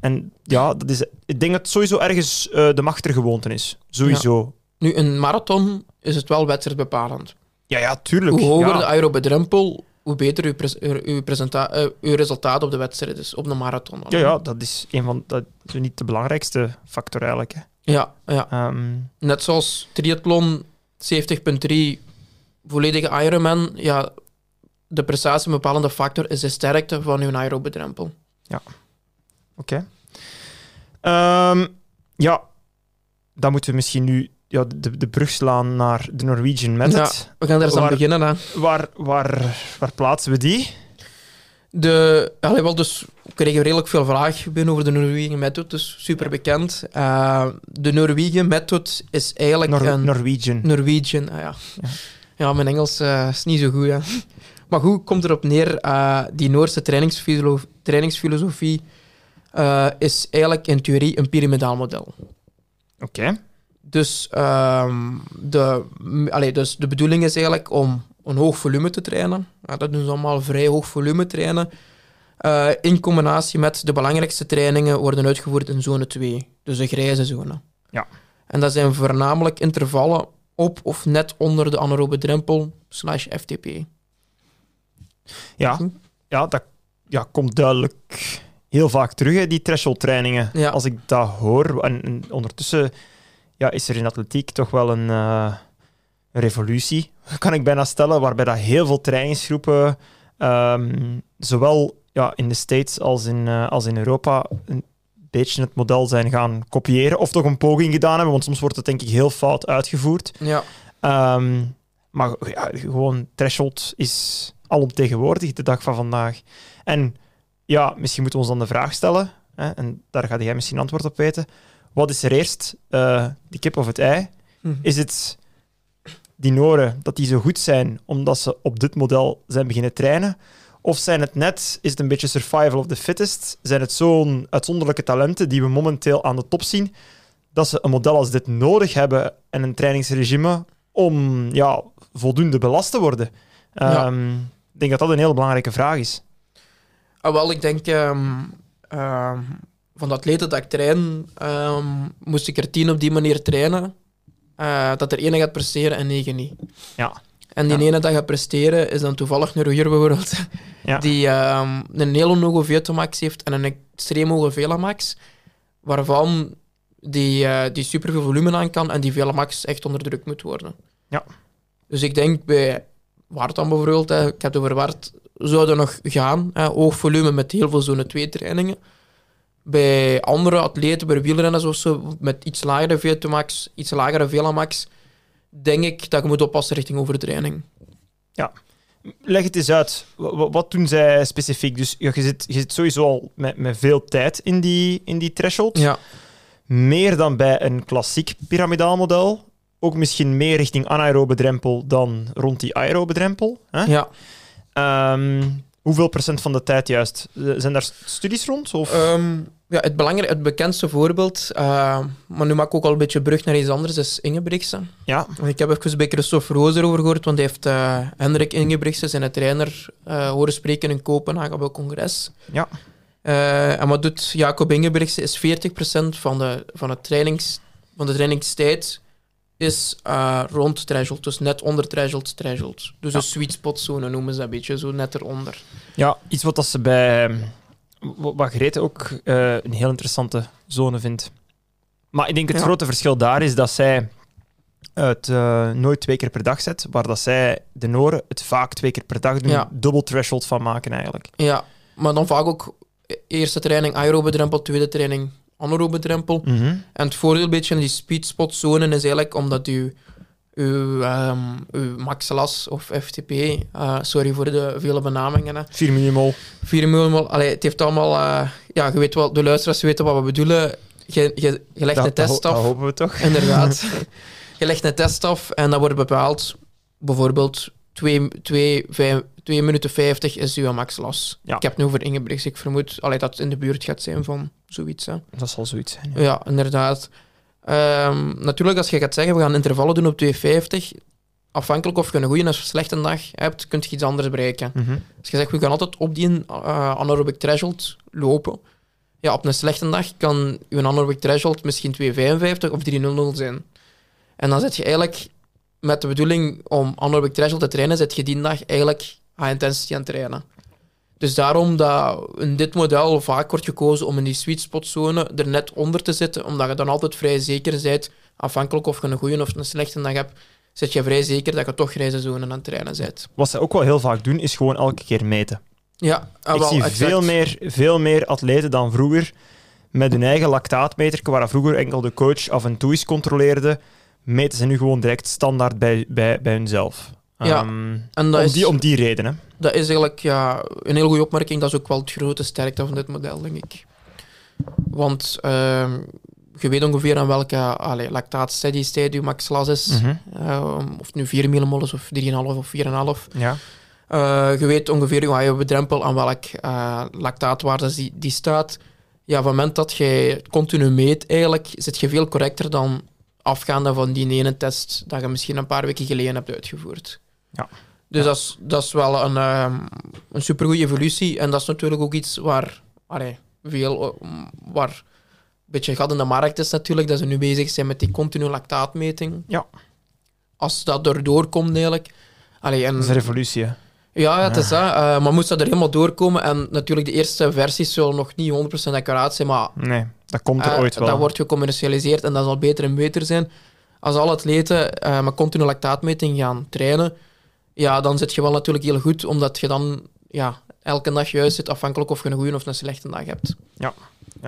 En ja, dat is, ik denk dat het sowieso ergens eh, de machtergewoonte is. Sowieso.
Nu, een marathon is het wel wedstrijdbepalend.
Ja, ja, tuurlijk.
Hoe hoger
ja.
de aerobe drempel, hoe beter uw, pres- uw, presenta- eh, uw resultaat op de wedstrijd is, op de marathon.
Ja, ja, dat is een van dat is niet de belangrijkste factor eigenlijk. Hè.
ja, ja.
Ehm,
Net zoals triathlon 70.3 volledige Ironman, ja, de prestatiebepalende factor is de sterkte van uw aerobe drempel.
Oké. Ehm, ja, dan moeten we misschien nu ja, de, de brug slaan naar de Norwegian Method.
We gaan daar eens aan beginnen. Hè.
Waar, waar, waar plaatsen we die?
De, allee, wel, dus we kregen redelijk veel vragen binnen over de Norwegian Method, dus super bekend. Eh, de Norwegian Method is eigenlijk
Nor-
een...
Norwegian.
Norwegian, ah ja.
Ja.
Ja. mijn Engels eh, is niet zo goed. Hè. Maar goed, komt erop neer, eh, die Noorse trainingsfilo- trainingsfilosofie eh, is eigenlijk in theorie een piramidaal model.
Oké.
Dus, ehm, de, allee, dus de bedoeling is eigenlijk om een hoog volume te trainen. Ja, dat doen ze allemaal vrij hoog volume trainen. In combinatie met de belangrijkste trainingen worden uitgevoerd in zone 2, dus de grijze zone.
Ja.
En dat zijn voornamelijk intervallen op of net onder de anaerobe drempel slash FTP.
Ja, ja, dat ja, komt duidelijk heel vaak terug, hè, die threshold trainingen.
Ja.
Als ik dat hoor. En, en ondertussen ja, is er in atletiek toch wel een, eh, een revolutie, kan ik bijna stellen, waarbij dat heel veel trainingsgroepen, ehm, zowel ja, in de States als in, eh, als in Europa, beetje het model zijn gaan kopiëren. Of toch een poging gedaan hebben, want soms wordt het denk ik heel fout uitgevoerd.
Ja,
Ehm, maar ja, gewoon threshold is alomtegenwoordig de dag van vandaag. En ja, misschien moeten we ons dan de vraag stellen, hè, en daar ga jij misschien antwoord op weten. Wat is er eerst, eh de kip of het ei?
Hm.
Is het die Noren, dat die zo goed zijn omdat ze op dit model zijn beginnen trainen? Of zijn het net, is het een beetje survival of the fittest? Zijn het zo'n uitzonderlijke talenten die we momenteel aan de top zien, dat ze een model als dit nodig hebben en een trainingsregime om ja, voldoende belast te worden?
Ja.
Ehm, ik denk dat dat een hele belangrijke vraag is.
Ah, wel, ik denk ehm, ehm, van de atleten dat ik train, moest ik er tien op die manier trainen. eh, dat er ene gaat presteren en negen niet.
Ja.
En die
Ja.
ene dat gaat presteren is dan toevallig een roeier bijvoorbeeld,
Ja.
die ehm, een hele hoge VO2max heeft en een extreem hoge Velamax, waarvan die, eh, die superveel volume aan kan en die Velamax echt onderdrukt moet worden.
Ja.
Dus ik denk bij Wart dan bijvoorbeeld, hè, ik heb het over Wart, zou dat nog gaan. Hè, hoog volume met heel veel zone 2 trainingen. Bij andere atleten, bij wielrenners of zo, met iets lagere VO2max, iets lagere Velamax, denk ik dat je moet oppassen richting overtraining.
Leg het eens uit. Wa- wa- Wat doen zij specifiek? Dus ja, je, zit, je zit sowieso al met, met veel tijd in die, in die threshold.
Ja,
Meer dan bij een klassiek piramidaal model. Ook misschien meer richting anaerobe drempel dan rond die aerobe drempel. Hè?
ja.
Ehm, Hoeveel procent van de tijd juist? Eh, Zijn daar studies rond? Of?
Ehm, ja, het, het bekendste voorbeeld, eh, maar nu maak ik ook al een beetje brug naar iets anders, is Ingebrigtsen.
ja,
Ik heb even bij Christophe Roos erover gehoord, want hij heeft eh, Hendrik Ingebrigtsen, zijn trainer, eh, horen spreken in Kopenhagen op een congres.
Ja.
En wat doet Jacob Ingebrigtsen? Is 40% van de, van, het trainings, van de trainingstijd is rond threshold, dus net onder threshold, threshold. Dus
Ja.
een sweet spot zone noemen ze dat een beetje, zo net eronder.
ja, iets wat dat ze bij... wa- Wat Grete ook eh, een heel interessante zone vindt. Maar ik denk het
Ja.
grote verschil daar is dat zij het eh, nooit twee keer per dag zet, waar dat zij, de Noren, het vaak twee keer per dag doen,
Ja.
dubbel threshold van maken eigenlijk.
Ja, maar dan vaak ook e- eerste training aerobe drempel, tweede training anaerobe drempel.
Mhm.
En het voordeel een beetje in die speedspot zone is eigenlijk omdat u uw, ehm, uw maxlas of FTP, eh, sorry voor de vele benamingen, hè,
4 millimol.
4 miljoen, allee, het heeft allemaal, eh, ja, je weet wel, de luisteraars weten wat we bedoelen. Je, je, je legt
Dat,
een test
dat,
af.
dat hopen we toch.
Inderdaad. je legt een test af en dan wordt bepaald, bijvoorbeeld 2 minuten 50 is uw maxlas.
Ja.
Ik heb het nu over Ingebrigts. Ik vermoed allee, dat het in de buurt gaat zijn van zoiets. Hè.
Dat zal zoiets zijn. Ja.
Ja, inderdaad. Ehm, natuurlijk, als je gaat zeggen, we gaan intervallen doen op 250, afhankelijk of je een goede of slechte dag hebt, kun je iets anders bereiken.
Mhm.
Als je zegt, we gaan altijd op die uh, anaerobic threshold lopen, ja, op een slechte dag kan je anaerobic threshold misschien 255 of 300 zijn. En dan zit je eigenlijk met de bedoeling om anaerobic threshold te trainen, zit je die dag eigenlijk high intensity aan het trainen. Dus daarom dat in dit model vaak wordt gekozen om in die sweet spot zone er net onder te zitten, omdat je dan altijd vrij zeker bent, afhankelijk of je een goede of een slechte dag hebt, zit je vrij zeker dat je toch grijze zone aan het trainen bent.
Wat ze ook wel heel vaak doen, is gewoon elke keer meten.
Ja, ah,
ik
wel,
zie
exact.
veel meer, veel meer atleten dan vroeger met hun eigen lactaatmeter, waar vroeger enkel de coach af en toe eens controleerde, meten ze nu gewoon direct standaard bij, bij, bij hunzelf.
Ja,
Ehm,
En dat
om,
is,
die, om die reden. Hè.
dat is eigenlijk ja, een heel goede opmerking. Dat is ook wel het grote sterkte van dit model, denk ik. Want ehm, je weet ongeveer aan welke allee, lactaat steady state je maxlas is. Ehm, of het nu 4 millimol is of 3,5 of 4,5.
Ja.
Eh, je weet ongeveer hoe je bedrempel aan welk eh, lactaatwaarde die, die staat. Ja, op het moment dat je het continu meet, eigenlijk, zit je veel correcter dan afgaande van die ene test dat je misschien een paar weken geleden hebt uitgevoerd.
Ja.
Dus
Ja.
dat, is, dat is wel een, ehm een supergoeie evolutie. En dat is natuurlijk ook iets waar, allee, veel, eh, waar een beetje gat in de markt is natuurlijk, dat ze nu bezig zijn met die continue lactaatmeting.
Ja.
Als dat erdoor komt eigenlijk... Allee, en,
Dat is een revolutie. hè.
ja, ja, het is dat. Eh, maar moest dat er helemaal doorkomen, en natuurlijk de eerste versies zullen nog niet 100% accuraat zijn, maar
Nee, dat komt er
eh,
ooit wel.
dat wordt gecommercialiseerd en dat zal beter en beter zijn. Als alle atleten eh met continu lactaatmeting gaan trainen, ja, dan zit je wel natuurlijk heel goed, omdat je dan ja, elke dag juist zit, afhankelijk of je een goede of een slechte dag hebt.
Ja,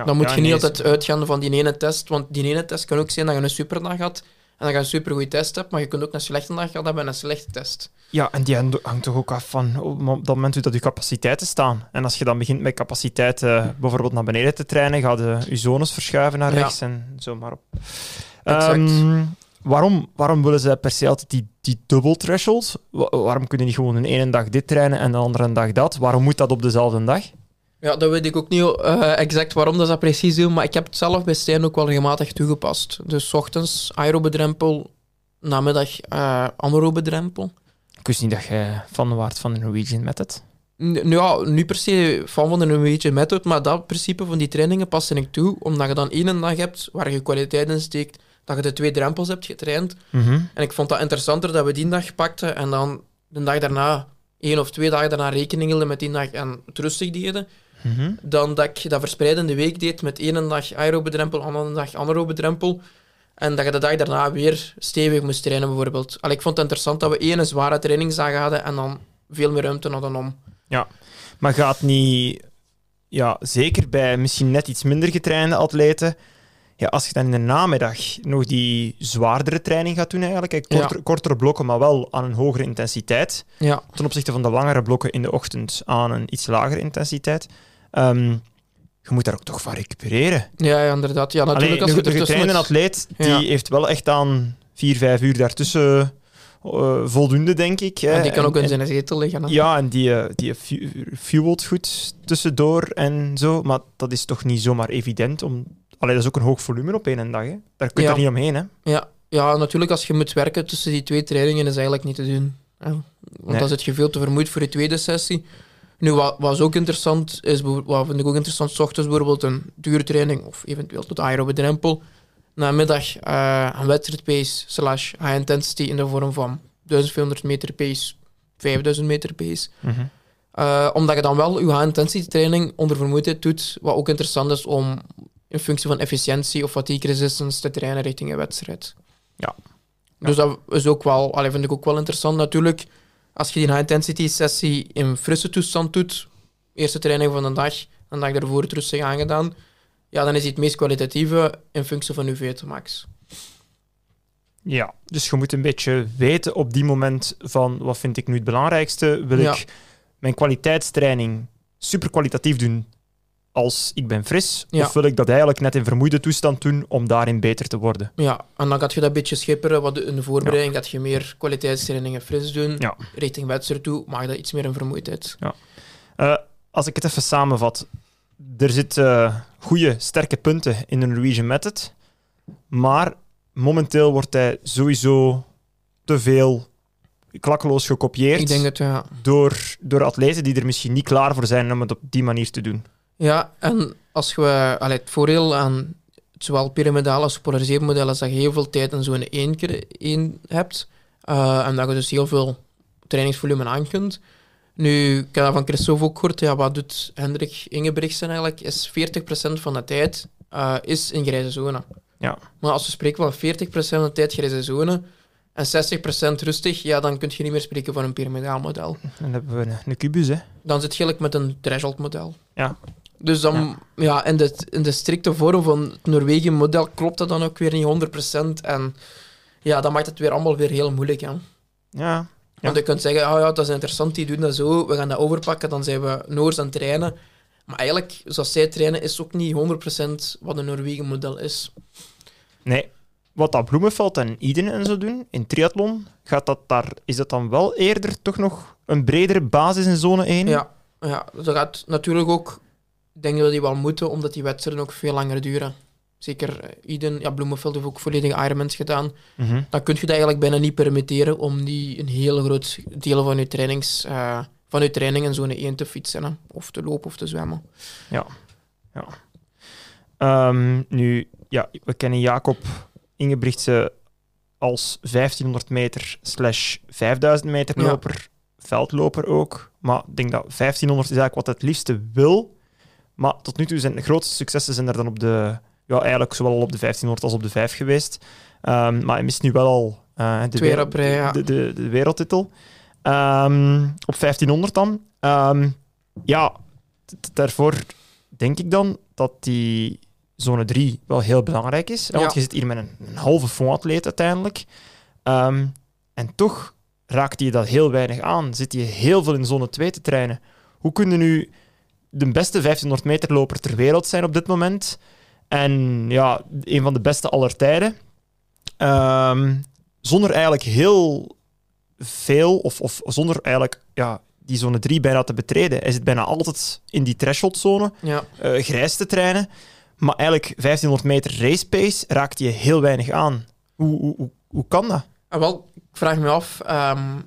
dan moet
ja,
je niet
nee,
altijd uitgaan van die ene test, want die ene test kan ook zijn dat je een superdag had en dat je een supergoeie test hebt, maar je kunt ook een slechte dag gehad hebben en een slechte test.
Ja, en die hang- hangt toch ook af van op dat moment hoe dat je capaciteiten staan. En als je dan begint met capaciteiten bijvoorbeeld naar beneden te trainen, ga je je zones verschuiven naar
Ja.
rechts en zo maar op.
Exact.
Ehm, waarom, waarom willen ze per se altijd die, die dubbel threshold? Wa- waarom kunnen niet gewoon een ene dag dit trainen en de andere dag dat? Waarom moet dat op dezelfde dag?
Ja, dat weet ik ook niet eh, exact waarom dat ze dat precies doen, maar ik heb het zelf bij Stijn ook wel regelmatig toegepast. Dus 's ochtends aerobe drempel, namiddag eh anaerobe drempel.
Ik wist niet dat jij fan waard van de Norwegian Method.
N- ja, nu per se fan van de Norwegian Method, maar dat principe van die trainingen paste ik toe, omdat je dan één dag hebt waar je kwaliteit in steekt, dat je de twee drempels hebt getraind. En ik vond dat interessanter dat we die dag pakten en dan de dag daarna, één of twee dagen daarna rekening hielden met die dag en het rustig deden,
Mhm.
dan dat ik dat verspreid in de week deed met één dag aerobe drempel, andere dag anaerobe drempel. En dat je de dag daarna weer stevig moest trainen, bijvoorbeeld. Allee, ik vond het interessant dat we één zware trainingsdag hadden en dan veel meer ruimte hadden om.
Maar gaat niet, ja, zeker bij misschien net iets minder getrainde atleten, ja, als je dan in de namiddag nog die zwaardere training gaat doen, eigenlijk, hè, korter- kortere blokken, maar wel aan een hogere intensiteit,
Ja,
ten opzichte van de langere blokken in de ochtend aan een iets lagere intensiteit, ehm, je moet daar ook toch van recupereren.
ja, ja inderdaad. Ja, natuurlijk als je
een getrainde atleet, die
Ja.
heeft wel echt aan vier, vijf uur daartussen eh, voldoende, denk ik. hè.
En die kan
En-
ook in
en-
zijn zetel liggen. hè.
Ja, en die, eh, die fu- fuelt goed tussendoor en zo. Maar dat is toch niet zomaar evident. Om... Allee, dat is ook een hoog volume op één dag. Hè. Daar kun je
Ja.
er niet omheen. Hè.
Ja, ja, natuurlijk als je moet werken tussen die twee trainingen is eigenlijk niet te doen. hè. Want
Nee.
dan zit je veel te vermoeid voor je tweede sessie. Nu, wat, wat is ook interessant is, wat vind ik ook interessant, s ochtends bijvoorbeeld een duurtraining of eventueel tot aerobe drempel. Namiddag eh een wedstrijdpace slash high intensity in de vorm van 1400 meter pace, 5000 meter pace. Eh, omdat je dan wel je high-intensity training onder vermoeidheid doet, wat ook interessant is om in functie van efficiëntie of fatigue resistance te trainen richting een wedstrijd.
Ja.
Dus dat is ook wel, allee, vind ik ook wel interessant. Natuurlijk, als je die high-intensity sessie in frisse toestand doet, eerste training van de dag, een dag daarvoor het rustig aangedaan, ja, dan is het meest kwalitatieve in functie van je VT max.
Ja, dus je moet een beetje weten op die moment van wat vind ik nu het belangrijkste. Wil
Ja.
ik mijn kwaliteitstraining super kwalitatief doen als ik ben fris?
Ja.
Of wil ik dat eigenlijk net in vermoeide toestand doen om daarin beter te worden?
Ja, en dan gaat je dat een beetje schipperen. Wat in de voorbereiding gaat je meer kwaliteitstrainingen fris doen.
Ja.
Richting wedstrijd toe mag je dat iets meer in vermoeidheid.
Eh, als ik het even samenvat. Er zitten goede, sterke punten in de Norwegian Method. Maar momenteel wordt hij sowieso te veel klakkeloos gekopieerd
Ik denk dat, ja.
door, door atleten die er misschien niet klaar voor zijn om het op die manier te doen.
Ja, en als we... Allee, het voordeel aan zowel piramidale als polariseerde modellen is dat je heel veel tijd in zo'n één keer één hebt. Eh, en dat je dus heel veel trainingsvolume aan kunt. Nu, ik heb dat van Christophe ook gehoord. Ja, wat doet Hendrik Ingebrigtsen eigenlijk? Is 40% van de tijd eh, is in grijze zone.
Ja.
Maar als we spreken van 40% van de tijd grijze zone en 60% rustig, ja, dan kun je niet meer spreken van een piramidaal model.
Dan hebben we een, een kubus, hè.
Dan zit je eigenlijk met een threshold model.
Ja.
Dus dan, ja, in, de, in de strikte vorm van het Noorwegen model klopt dat dan ook weer niet 100%. En ja, dan maakt het weer allemaal weer heel moeilijk. Hè?
Ja.
Want je kunt zeggen, oh ja, dat is interessant, die doen dat zo, we gaan dat overpakken, dan zijn we Noors aan het trainen. Maar eigenlijk, zoals zij trainen, is ook niet 100% wat een Noorwegen model is.
Nee. Wat dat Bloemenveld en Iden en zo doen in triathlon, gaat dat daar, is dat dan wel eerder toch nog een bredere basis in zone 1?
Ja, ja, dat gaat natuurlijk ook, ik denk dat die wel moeten, omdat die wedstrijden ook veel langer duren. Zeker eh, Iden, ja, Bloemenveld heeft ook volledig Ironmans gedaan.
Mhm.
dan kun je dat eigenlijk bijna niet permitteren om niet een heel groot deel van je, trainings, eh, van je training in zone 1 te fietsen. Hè. Of te lopen of te zwemmen.
Ehm, nu, ja, we kennen Jacob Ingebrigtsen als 1500 meter slash 5000 meter
Ja.
loper, veldloper ook. Maar ik denk dat 1500 is eigenlijk wat het liefste wil. Maar tot nu toe zijn de grootste successen zijn er dan op de, ja, eigenlijk zowel op de 1500 als op de 5 geweest. Ehm, maar hij mist nu wel al eh, de,
Twee
wereld-
op rij, ja.
de, de, de wereldtitel. Ehm, op 1500 dan. Ehm, ja, daarvoor denk ik dan dat die zone 3 wel heel belangrijk is. hè, Want je zit hier met een, een halve fondatleet uiteindelijk. En toch raakt hij dat heel weinig aan. Zit hij heel veel in zone 2 te trainen. Hoe kun je nu de beste 1500 meter loper ter wereld zijn op dit moment? En ja, een van de beste aller tijden. Ehm, zonder eigenlijk heel veel, of, of zonder eigenlijk ja, die zone 3 bijna te betreden. Hij zit bijna altijd in die thresholdzone,
Ja,
eh grijs te trainen. Maar eigenlijk 1500 meter race pace raakt hij heel weinig aan. Hoe, hoe, hoe, hoe kan dat?
en wel, ik vraag me af, ehm,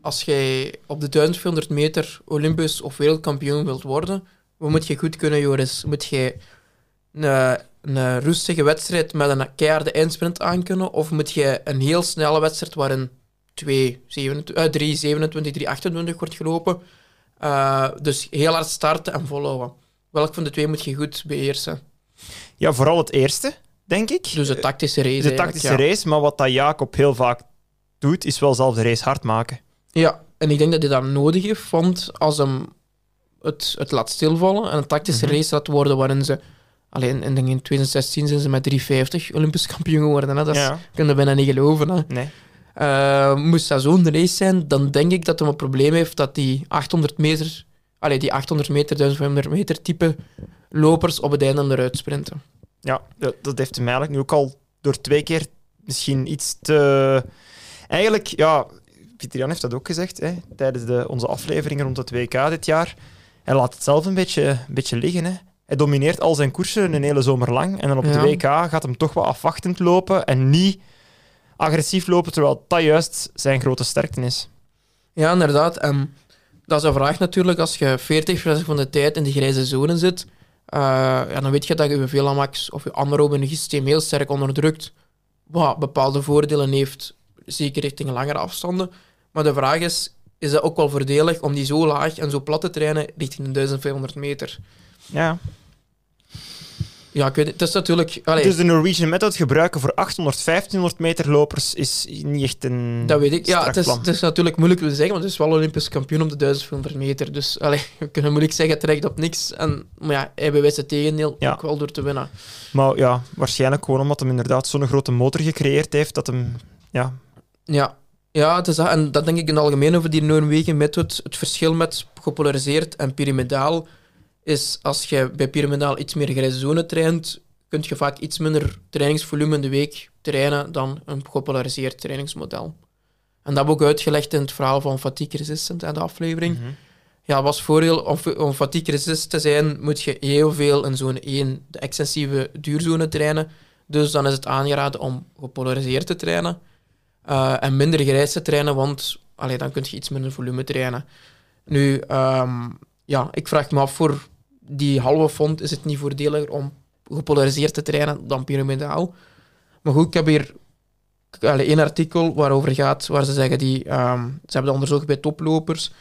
als jij op de 1400 meter Olympisch of wereldkampioen wilt worden, wat moet je goed kunnen, Joris? Moet je een, een rustige wedstrijd met een keiharde eindsprint aankunnen, of moet je een heel snelle wedstrijd waarin 2, 27, eh, 3, 27, 3, 28 wordt gelopen, eh, dus heel hard starten en volhouden? Welk van de twee moet je goed beheersen?
Ja, vooral het eerste, denk ik.
Dus de tactische race.
de tactische
ja.
race. Maar wat dat Jacob heel vaak doet, is wel zelf de race hard maken.
Ja, en ik denk dat hij dat nodig heeft, want als hem het, het laat stilvallen en een tactische
Mhm.
race laat worden waarin ze... Alleen in, in 2016 zijn ze met 350 Olympisch kampioen geworden. Hè? Dat
Ja,
kun je bijna niet geloven. Hè?
nee.
Eh, moest dat zo'n race zijn, dan denk ik dat hij een probleem heeft dat die 800 meter, allee, die 800 meter, 1500 meter type lopers op het einde eruit sprinten.
Ja, dat, heeft hem eigenlijk nu ook al door twee keer misschien iets te... Eigenlijk, ja, Vitrian heeft dat ook gezegd hè, tijdens de, onze aflevering rond het WK dit jaar. Hij laat het zelf een beetje, een beetje liggen. Hè. Hij domineert al zijn koersen een hele zomer lang. En dan op
Ja.
de WK gaat hem toch wel afwachtend lopen en niet agressief lopen, terwijl dat juist zijn grote sterkte is.
Ja, inderdaad. En dat is een vraag natuurlijk. Als je 40% van de tijd in de grijze zone zit, eh, ja, dan weet je dat je je velamax of je anaerobe systeem heel sterk onderdrukt. Wat bepaalde voordelen heeft, zeker richting langere afstanden. Maar de vraag is, is het ook wel voordelig om die zo laag en zo plat te trainen richting de 1500 meter?
Ja.
Ja, ik weet het. Het is natuurlijk... allee,
Dus de Norwegian Method gebruiken voor 800, 1500 meter lopers is niet echt een
Dat weet ik. Ja, het is,
plan.
het is natuurlijk moeilijk te zeggen, want het is wel Olympisch kampioen op de 1500 meter. Dus allee, we kunnen moeilijk zeggen, het reikt op niks. En, maar ja, hij bewijst het tegendeel
Ja.
ook wel door te winnen.
Maar ja, waarschijnlijk gewoon omdat hij inderdaad zo'n grote motor gecreëerd heeft dat hem... Ja,
Ja, ja het is dat. en dat denk ik in het algemeen over die Noorwegen method. Het verschil met gepolariseerd en pyramidaal is als je bij pyramidaal iets meer grijze zone traint, kun je vaak iets minder trainingsvolume in de week trainen dan een gepolariseerd trainingsmodel. En dat heb ik ook uitgelegd in het verhaal van Fatigue Resistant en de aflevering.
Mhm.
Ja, het voordeel om, om fatigue resistent te zijn, moet je heel veel in zone 1, de extensieve duurzone trainen. Dus dan is het aangeraden om gepolariseerd te trainen eh, en minder grijs te trainen, want allee, dan kun je iets minder volume trainen. Nu, ehm, ja, ik vraag me af voor die halve fond is het niet voordeliger om gepolariseerd te trainen dan pyramidaal. Maar goed, ik heb hier allee, één artikel waarover gaat, waar ze zeggen die, ehm, ze hebben dat onderzocht bij toplopers.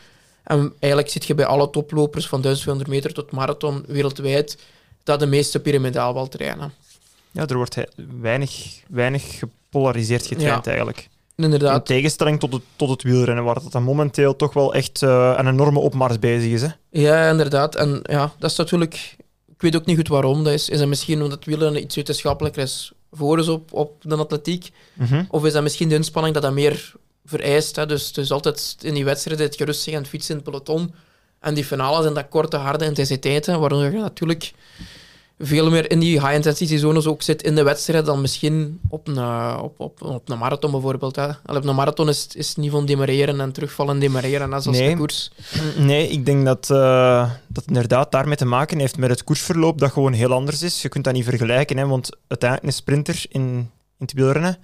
En eigenlijk zit je bij alle toplopers van 1200 meter tot marathon wereldwijd dat de meeste pyramidaal wel trainen.
ja er wordt weinig, weinig gepolariseerd getraind
Ja.
eigenlijk. In
Inderdaad.
tegenstelling tot het, tot het wielrennen, waar dat momenteel toch wel echt eh, een enorme opmars bezig is. Hè?
Ja, inderdaad. En ja, dat is natuurlijk... Ik weet ook niet goed waarom dat is. Is dat misschien omdat wielrennen iets wetenschappelijker is voor is op, op de atletiek?
Mhm.
Of is dat misschien de inspanning dat dat meer vereist? Hè? Dus, dus altijd in die wedstrijden het gerust aan het fietsen in het peloton. En die finales zijn dat korte, harde intensiteiten, waardoor je natuurlijk veel meer in die high-intensity zones ook zit in de wedstrijd dan misschien op een, eh, op, op, op een marathon bijvoorbeeld. Hè. Allee, Op een marathon is, is het niet van demareren en terugvallen demareren, zoals
Nee.
de koers.
Nee, ik denk dat eh, dat inderdaad daarmee te maken heeft met het koersverloop dat gewoon heel anders is. Je kunt dat niet vergelijken, hè, want uiteindelijk een sprinter in, in het wielrennen,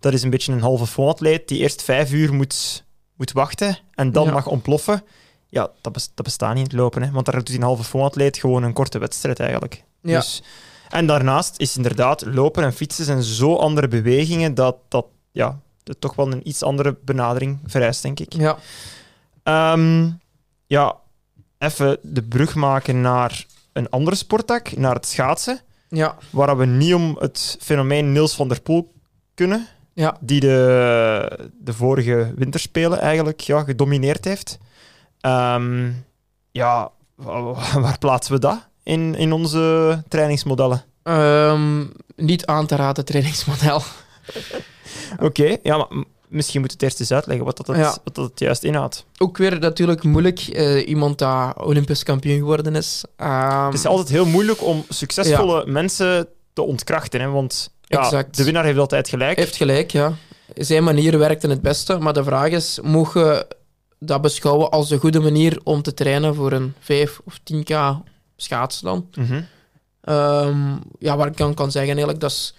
dat is een beetje een halve fondatleet die eerst vijf uur moet, moet wachten en dan
Ja.
mag ontploffen. Ja, dat, bes- dat bestaat niet in het lopen, hè, want daar doet een halve fondatleet gewoon een korte wedstrijd eigenlijk.
Ja.
Dus, en daarnaast is inderdaad lopen en fietsen zijn zo andere bewegingen dat dat ja, dat toch wel een iets andere benadering vereist, denk ik.
Ja.
Ehm, ja, even de brug maken naar een andere sporttak, naar het schaatsen,
Ja.
waar we niet om het fenomeen Niels van der Poel kunnen,
Ja.
die de, de vorige winterspelen eigenlijk ja, gedomineerd heeft. Ehm, ja, wa- wa- waar plaatsen we dat in, in onze trainingsmodellen?
Ehm, niet aan te raden trainingsmodel.
Oké, ja, maar misschien moet je het eerst eens uitleggen wat dat, het,
Ja.
wat dat het juist inhoudt.
Ook weer natuurlijk moeilijk. eh, iemand dat Olympisch kampioen geworden is. Ehm,
Het is altijd heel moeilijk om succesvolle mensen te ontkrachten, hè, want ja,
Exact.
de winnaar heeft altijd gelijk.
heeft gelijk, ja. Zijn manier werkt in het beste. Maar de vraag is, mogen we dat beschouwen als een goede manier om te trainen voor een 5 of 10k schaatsen dan?
Mhm.
Ehm, ja, wat ik dan kan zeggen eigenlijk, dat is...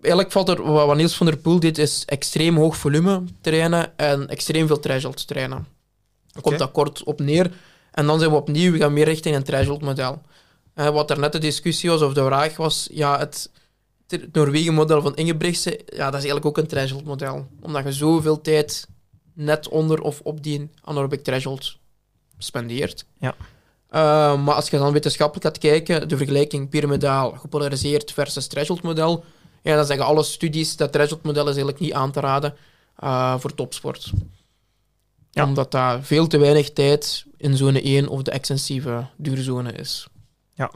Eigenlijk valt er, wat Niels van der Poel deed, is extreem hoog volume trainen en extreem veel threshold trainen. Komt
Oké.
dat kort op neer. En dan zijn we opnieuw, we gaan meer richting een threshold model. Eh, wat er net de discussie was, of de vraag was, ja, het, het Noorwegen-model van Ingebrigtsen, ja, dat is eigenlijk ook een threshold model. Omdat je zoveel tijd net onder of op die anaerobic threshold spendeert.
Ja.
Uh, maar als je dan wetenschappelijk gaat kijken, de vergelijking pyramidaal, gepolariseerd versus threshold model, ja, dan zeggen alle studies dat threshold model is eigenlijk niet aan te raden uh, voor topsport.
Ja.
Omdat daar veel te weinig tijd in zone 1 of de extensieve duurzone is.
Ja.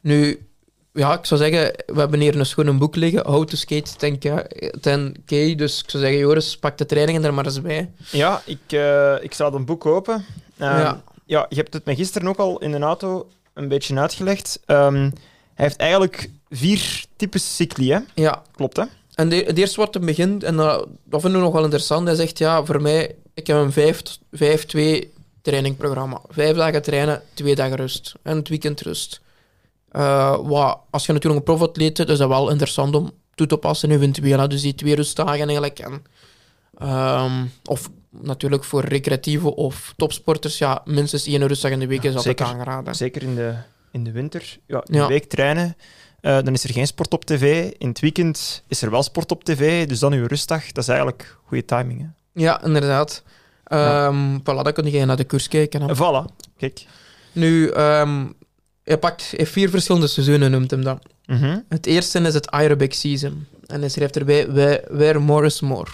Nu, ja, ik zou zeggen, we hebben hier een schoon boek liggen, How to Skate 10K, 10K. Dus ik zou zeggen, Joris, pak de trainingen er maar eens bij.
Ja, ik, eh, ik zou een boek open. Ehm,
Ja.
Ja, je hebt het me gisteren ook al in de auto een beetje uitgelegd. Ehm, hij heeft eigenlijk vier types cycli, hè?
Ja,
klopt hè?
En de, het eerste wat hij begint, en dat, dat vinden we nog wel interessant, hij zegt, ja, voor mij, ik heb een 5-2 trainingprogramma. Vijf dagen trainen, twee dagen rust. En het weekend rust. Uh, wat, als je natuurlijk een profatleet zit, is dat wel interessant om toe te passen eventueel. Dus die twee rustdagen eigenlijk. En, um, of natuurlijk voor recreatieve of topsporters, ja, minstens één rustdag in de week is altijd zeker, aangeraden.
Zeker in de, in de winter. Ja, een week trainen, uh, dan is er geen sport op tv. In het weekend is er wel sport op tv, dus dan uw rustdag. Dat is eigenlijk goede timing. Hè?
Ja, inderdaad. Um, Voilà, dan kun je naar de koers kijken. Hè.
Voilà, kijk.
Nu, um, hij pakt vier verschillende seizoenen, noemt hem dat. Mm -hmm. Het eerste is het aerobic season. En hij schrijft erbij, where more is more.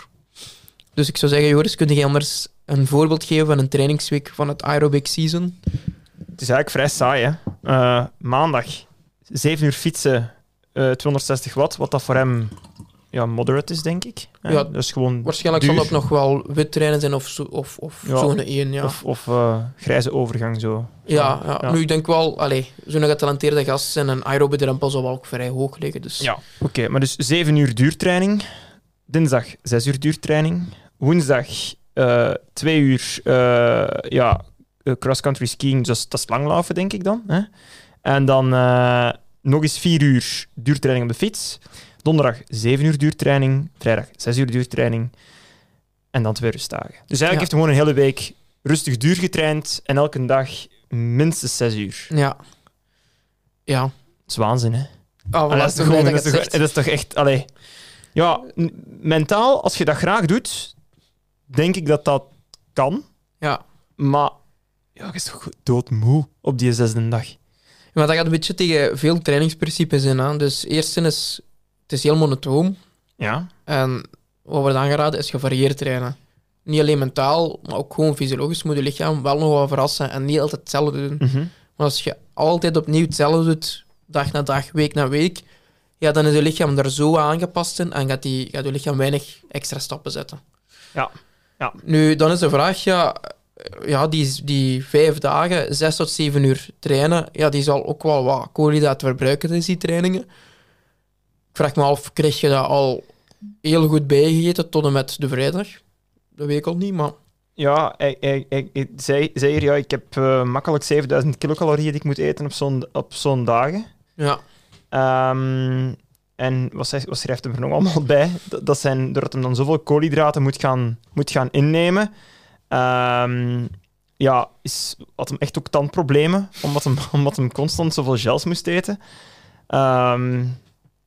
Dus ik zou zeggen, Joris, kun je anders een voorbeeld geven van een trainingsweek van het aerobic season?
Het is eigenlijk vrij saai, hè. Uh, maandag, 7 uur fietsen, uh, eh, 260 watt, wat dat voor hem ja, moderate is, denk ik. Ja, dus gewoon
waarschijnlijk zal dat nog wel wit trainen zijn of, zo, of, of ja, zone 1. Ja.
Of, of uh, grijze overgang zo.
Ja, ja, ja. nu ik denk wel, zo'n getalenteerde gast zijn een aerobe drempel zal wel ook vrij hoog liggen. Dus.
Ja, oké, maar dus 7 uur duurtraining, dinsdag 6 uur duurtraining, woensdag uh, 2 uur uh, ja, cross-country skiing, dus dat is langlaufen, denk ik dan. Hè? En dan uh, nog eens 4 uur duurtraining op de fiets. Donderdag 7 uur duurtraining, vrijdag 6 uur duurtraining en dan twee rustdagen. Dus eigenlijk heeft hij gewoon een hele week rustig duur getraind en elke dag minstens 6 uur.
Ja. Ja.
Dat is waanzin, hè?
Oh, dat, is toch, gewoon, dat,
is dat is toch echt... Allee. Ja, mentaal, als je dat graag doet, denk ik dat dat kan.
Ja.
Maar ja, je is toch doodmoe op die zesde dag.
Maar dat gaat een beetje tegen veel trainingsprincipes in. Hè? Dus eerst is het is heel monotoom.
Ja.
En wat wordt aangeraden is gevarieerd trainen. Niet alleen mentaal, maar ook gewoon fysiologisch moet je lichaam wel nog wel verrassen en niet altijd hetzelfde doen.
Mhm.
Maar als je altijd opnieuw hetzelfde doet, dag na dag, week na week, ja, dan is je lichaam er zo aangepast in en gaat, die, gaat je lichaam weinig extra stappen zetten.
Ja. Ja.
Nu, dan is de vraag, ja, ja die, die vijf dagen, zes tot zeven uur trainen, ja, die zal ook wel wat koolhydraten verbruiken in die trainingen vraag me af, kreeg je dat al heel goed bijgegeten tot en met de vrijdag? Dat weet ik al niet, maar...
Ja, ik, ik, ik, zei, zei hier, ja, ik heb uh, makkelijk 7000 kilocalorieën die ik moet eten op zo'n, op zo'n dagen.
Ja.
Um, en wat, schrijft hem er nog allemaal bij? Dat, zijn, doordat hem dan zoveel koolhydraten moet gaan, moet gaan innemen, um, ja, is, had hem echt ook tandproblemen, omdat hem, omdat hem constant zoveel gels moest eten. Um,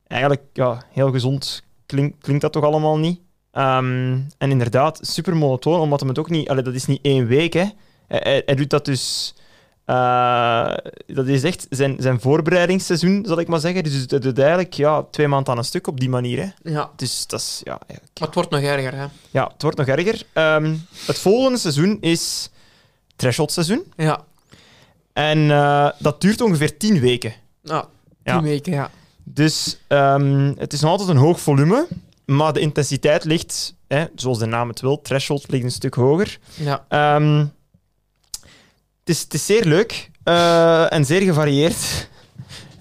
eigenlijk ja, heel gezond klink, klinkt dat toch allemaal niet. Ehm, en inderdaad, super monotoon, omdat hem het ook niet... Allee, dat is niet één week, hè. Hij, doet dat dus... Uh, dat is echt zijn, zijn voorbereidingsseizoen, zal ik maar zeggen. Dus dat doet eigenlijk ja, twee maanden aan een stuk op die manier. Hè.
Ja.
Dus dat is... Ja,
maar het wordt nog erger, hè?
Ja, het wordt nog erger. Um, het volgende seizoen is threshold seizoen.
Ja.
En uh, dat duurt ongeveer tien weken.
Ja, tien ja. weken, ja.
Dus um, het is nog altijd een hoog volume, maar de intensiteit ligt, hè, zoals de naam het wil, threshold ligt een stuk hoger.
Ja.
Um, het, is, het is zeer leuk uh, en zeer gevarieerd.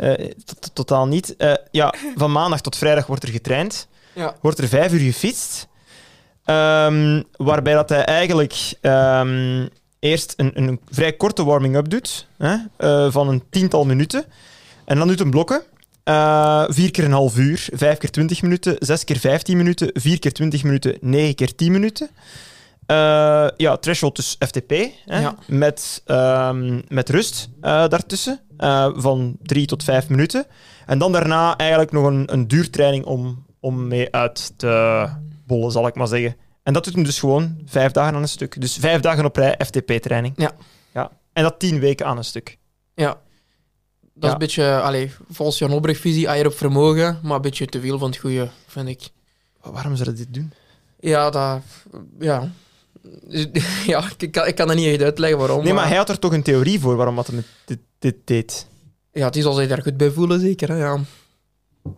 Uh, totaal niet. Uh, ja, van maandag tot vrijdag wordt er getraind.
Ja.
Wordt er vijf uur gefietst. Um, waarbij dat hij eigenlijk um, eerst een, een vrij korte warming-up doet, hè, van een tiental minuten. En dan doet een blokken. Uh, vier keer een half uur, vijf keer twintig minuten, zes keer vijftien minuten, vier keer twintig minuten, negen keer tien minuten. Uh, ja, threshold dus FTP, hè,
ja.
met, um, met rust uh, daartussen, van drie tot vijf minuten. En dan daarna eigenlijk nog een, een duurtraining om, om mee uit te bollen, zal ik maar zeggen. En dat doet hem dus gewoon vijf dagen aan een stuk. Dus vijf dagen op rij FTP-training.
Ja.
ja. En dat tien weken aan een stuk.
Ja, dat is een beetje, allee, volgens Jan Obrecht-visie, eier op vermogen, maar een beetje te veel van het goede, vind ik.
Waarom zou dit doen?
Ja, dat... Ja. ja, ik kan, ik kan dat niet echt uitleggen waarom.
Nee, maar, hij had er toch een theorie voor waarom wat hij dit, dit deed?
Ja, het is zal zich daar goed bij voelen, zeker. Hè, ja.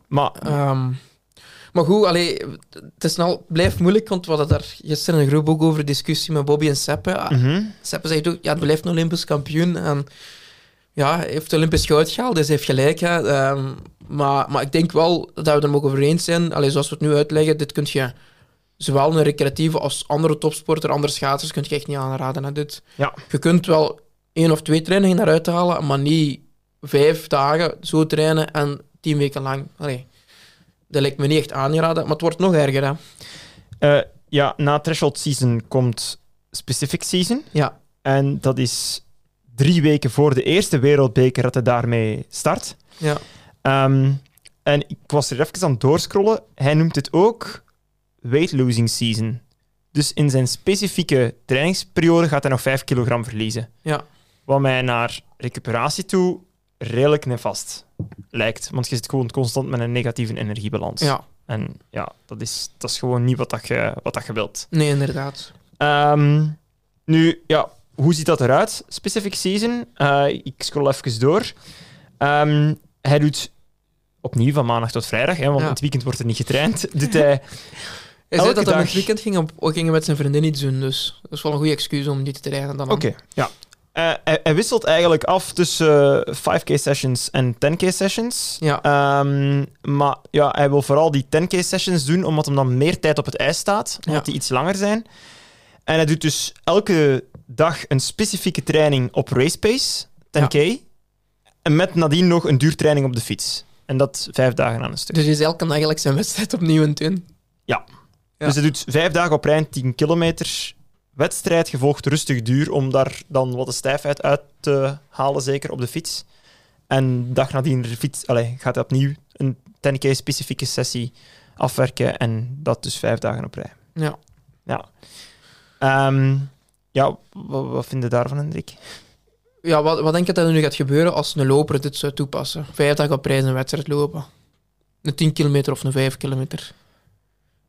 Maar...
Um, maar goed, allee, het is nou, blijft moeilijk, want we hadden daar gisteren een groep ook over discussie met Bobby en Seppe.
Mm -hmm.
Seppe zegt ook, ja, het blijft een Olympisch kampioen en ja, hij heeft Olympisch goud gehaald, dus hij heeft gelijk. Hè. Um, Maar, maar ik denk wel dat we er mogen over eens zijn. Allee, zoals we het nu uitleggen, dit kun je zowel een recreatieve als andere topsporter, andere schaatsers, kun je echt niet aanraden. Hè, dit.
Ja.
Je kunt wel één of twee trainingen daaruit halen, maar niet vijf dagen zo trainen en tien weken lang. Allee, dat lijkt me niet echt aangeraden, maar het wordt nog erger. Hè.
Eh, ja, na Threshold Season komt Specific Season.
Ja,
En dat is drie weken voor de eerste wereldbeker dat hij daarmee start.
ja,
Ehm, en ik was er even aan het doorscrollen. Hij noemt het ook weight losing season. Dus in zijn specifieke trainingsperiode gaat hij nog 5 kilogram verliezen.
ja.
Wat mij naar recuperatie toe redelijk nefast lijkt. Want je zit gewoon constant met een negatieve energiebalans.
ja.
En ja, dat is, dat is gewoon niet wat, dat je, wat dat je wilt.
Nee, inderdaad.
Ehm, nu, ja, hoe ziet dat eruit? Specific season. Eh, ik scroll even door. Ehm, hij doet opnieuw van maandag tot vrijdag, hè, want
Ja.
het weekend wordt er niet getraind. Doet hij,
Hij zei dat hij het weekend ging, op, ging met zijn vriendin iets doen, dus dat is wel een goede excuus om niet te trainen. Dan
Oké, ja. Eh, hij, hij wisselt eigenlijk af tussen eh, 5K sessions en 10K sessions.
Ja,
Ehm, maar ja, hij wil vooral die 10K sessions doen, omdat hem dan meer tijd op het ijs staat, omdat
Ja.
die iets langer zijn. En hij doet dus elke dag een specifieke training op race pace, 10K. En met nadien nog een duurtraining op de fiets. En dat vijf dagen aan een stuk.
dus is elke dag eigenlijk zijn wedstrijd opnieuw aan het doen. Ja.
Dus hij doet vijf dagen op rij een 10 kilometer wedstrijd, gevolgd rustig duur, om daar dan wat de stijfheid uit te halen, zeker op de fiets. En dag nadien de fiets, allez, gaat hij opnieuw een 10k specifieke sessie afwerken en dat dus vijf dagen op rij.
Ja.
Ja. Ehm, ja, wat, wat vind je daarvan, Hendrik?
Ja, wat, wat denk je dat er nu gaat gebeuren als een loper dit zou toepassen? Vijf dagen op reis een wedstrijd lopen. Een 10 kilometer of een 5 kilometer.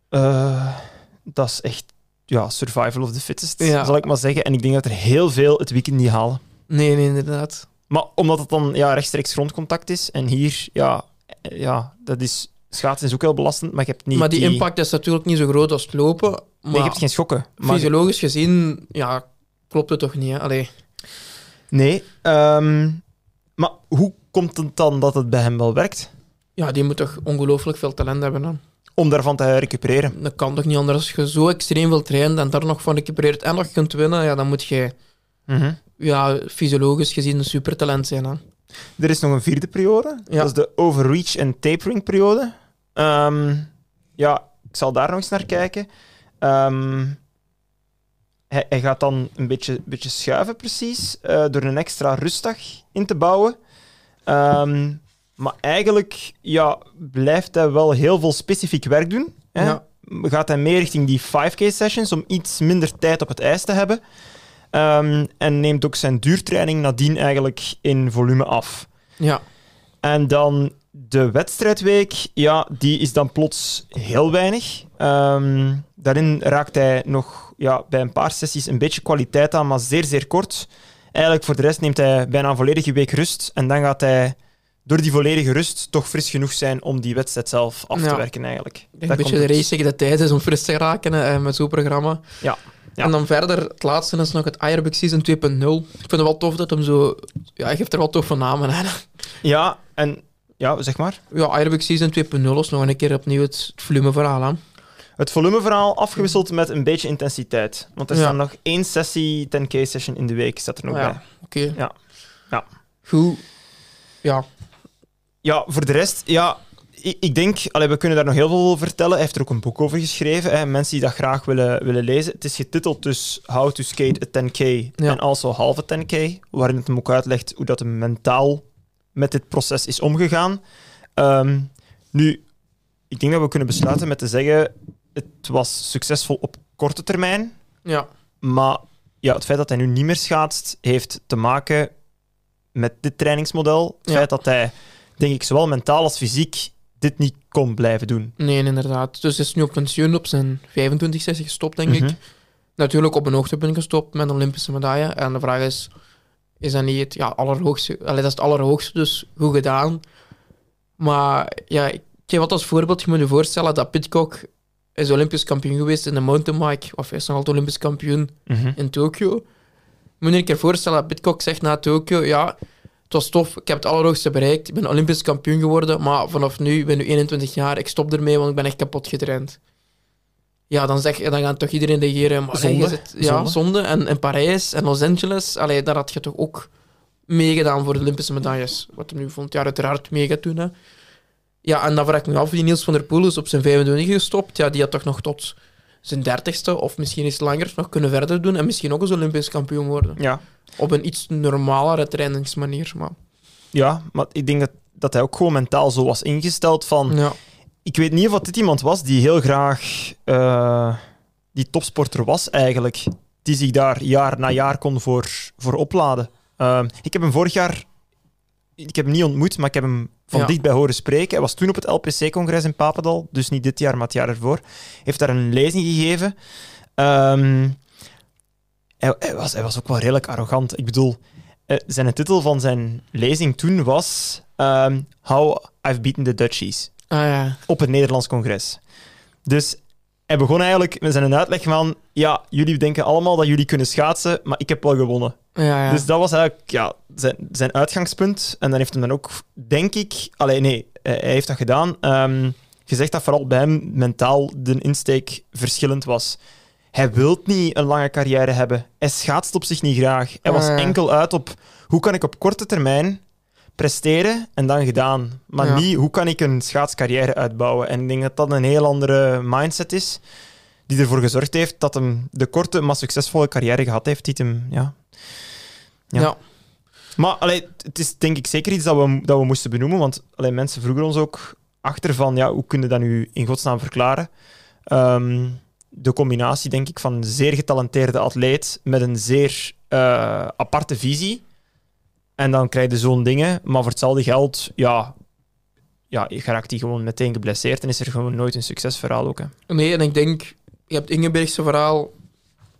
Eh, dat is echt ja, survival of the fittest,
Ja.
zal ik maar zeggen. En ik denk dat er heel veel het weekend niet halen.
Nee, nee, inderdaad.
Maar omdat het dan ja, rechtstreeks grondcontact is en hier, ja, eh, ja dat is, schaatsen is ook heel belastend, maar je hebt niet
maar die, impact is natuurlijk niet zo groot als het lopen. Maar
Nee, je hebt geen schokken. Maar,
fysiologisch gezien, ja, klopt het toch niet. Hè? Allee.
nee. ehm, maar hoe komt het dan dat het bij hem wel werkt?
Ja, die moet toch ongelooflijk veel talent hebben. Hè?
Om daarvan te recupereren.
Dat kan toch niet anders. Als je zo extreem wil trainen en daar nog van recupereert en nog kunt winnen, ja, dan moet je ja, fysiologisch gezien een supertalent zijn. Hè?
Er is nog een vierde periode.
Ja.
Dat is de overreach en tapering periode. Ehm, ja, ik zal daar nog eens naar kijken. Ehm, hij, hij gaat dan een beetje, beetje schuiven, precies, eh, door een extra rustdag in te bouwen. Ehm, maar eigenlijk ja, blijft hij wel heel veel specifiek werk doen. Hè?
Ja.
Gaat hij meer richting die 5K sessions om iets minder tijd op het ijs te hebben. Ehm, en neemt ook zijn duurtraining nadien eigenlijk in volume af.
Ja.
En dan de wedstrijdweek, ja, die is dan plots heel weinig. Ehm, daarin raakt hij nog ja, bij een paar sessies een beetje kwaliteit aan, maar zeer, zeer kort. Eigenlijk voor de rest neemt hij bijna een volledige week rust. En dan gaat hij door die volledige rust toch fris genoeg zijn om die wedstrijd zelf af te werken eigenlijk. Daar
een beetje de race tegen de tijd is om fris te raken hè, met zo'n programma.
Ja. Ja.
En dan verder, het laatste is nog het Aerobic Season 2.0. Ik vind het wel tof dat hem zo... Ja, hij geeft er wel toffe namen aan.
Ja, en ja, zeg maar.
Ja, Aerobic Season 2.0 is nog een keer opnieuw het, volumeverhaal aan.
Het volumeverhaal afgewisseld met een beetje intensiteit. Want er
Ja.
staat nog één sessie, 10k session in de week, staat er nog bij.
ja, oké.
Ja. Ja.
Goed. Ja,
Ja, voor de rest, ja, ik, ik denk, allee, we kunnen daar nog heel veel over vertellen. Hij heeft er ook een boek over geschreven. Hè, mensen die dat graag willen, willen lezen. Het is getiteld dus How to Skate a 10K
Ja.
en also half a 10K, waarin het hem ook uitlegt hoe dat hem mentaal met dit proces is omgegaan. Ehm, nu, ik denk dat we kunnen besluiten met te zeggen, het was succesvol op korte termijn,
ja,
maar ja, het feit dat hij nu niet meer schaatst, heeft te maken met dit trainingsmodel. Het
Ja.
feit dat hij, denk ik, zowel mentaal als fysiek dit niet kon blijven doen.
nee, inderdaad. Dus hij is nu op pensioen op zijn 25 sessie gestopt, denk
Mhm.
ik. Natuurlijk op een hoogtepunt gestopt met een Olympische medaille. En de vraag is, is dat niet het ja, allerhoogste? Allee, dat is het allerhoogste, dus goed gedaan. Maar ja, ik geef wat als voorbeeld. Je moet je voorstellen dat Pitcock is Olympisch kampioen geweest in de mountainbike. Of hij is nog altijd Olympisch kampioen
Mhm.
in Tokio. Moet je een keer voorstellen dat Pitcock zegt na Tokio, ja, was tof, ik heb het allerhoogste bereikt. Ik ben Olympisch kampioen geworden, maar vanaf nu, ik ben nu 21 jaar, ik stop ermee, want ik ben echt kapot getraind. Ja, dan, zeg, dan gaat toch iedereen reageren. Maar
Zonde.
zit- ja,
Zonde.
zonde. En in Parijs en Los Angeles, allee, daar had je toch ook meegedaan voor de Olympische medailles. Wat er nu volgend jaar uiteraard mee gaat doen. Hè. Ja, en dan vraag ik me af, die Niels van der Poel is op zijn 25 gestopt. Ja, die had toch nog tot zijn 30ste of misschien iets langer nog kunnen verder doen en misschien ook eens Olympisch kampioen worden.
Ja.
Op een iets normalere trainingsmanier. Maar,
ja, maar ik denk dat, dat hij ook gewoon mentaal zo was ingesteld van...
ja.
Ik weet niet of dit iemand was die heel graag eh, die topsporter was eigenlijk. Die zich daar jaar na jaar kon voor, voor opladen. Eh, ik heb hem vorig jaar... Ik heb hem niet ontmoet, maar ik heb hem van
Ja.
dichtbij horen spreken. Hij was toen op het LPC-congres in Papendal, dus niet dit jaar, maar het jaar ervoor. heeft daar een lezing gegeven. Ehm, hij, hij was, hij was ook wel redelijk arrogant. Ik bedoel, eh, zijn titel van zijn lezing toen was ehm, How I've Beaten the Dutchies
Ah, ja.
op het Nederlands congres. Dus hij begon eigenlijk met zijn uitleg van ja, jullie denken allemaal dat jullie kunnen schaatsen, maar ik heb wel gewonnen.
Ja, ja.
Dus dat was eigenlijk ja, zijn, zijn uitgangspunt. En dan heeft hem dan ook, denk ik... Allee, nee, hij heeft dat gedaan. Ehm, gezegd dat vooral bij hem mentaal de insteek verschillend was. Hij wil niet een lange carrière hebben. Hij schaatst op zich niet graag. Hij was enkel uit op hoe kan ik op korte termijn presteren en dan gedaan. Maar
Ja.
niet hoe kan ik een schaatscarrière uitbouwen. En ik denk dat dat een heel andere mindset is die ervoor gezorgd heeft dat hem de korte, maar succesvolle carrière gehad heeft. Die hem, ja, ja.
ja.
maar allee, het is denk ik zeker iets dat we, dat we moesten benoemen, want allee, mensen vroegen ons ook achter van, ja, hoe kun je dat nu in godsnaam verklaren? Ehm, de combinatie, denk ik, van een zeer getalenteerde atleet met een zeer eh, aparte visie. En dan krijg je zo'n dingen, maar voor hetzelfde geld, ja, ja, raakt hij gewoon meteen geblesseerd en is er gewoon nooit een succesverhaal ook. Hè.
Nee, en ik denk, je hebt Ingebergse verhaal,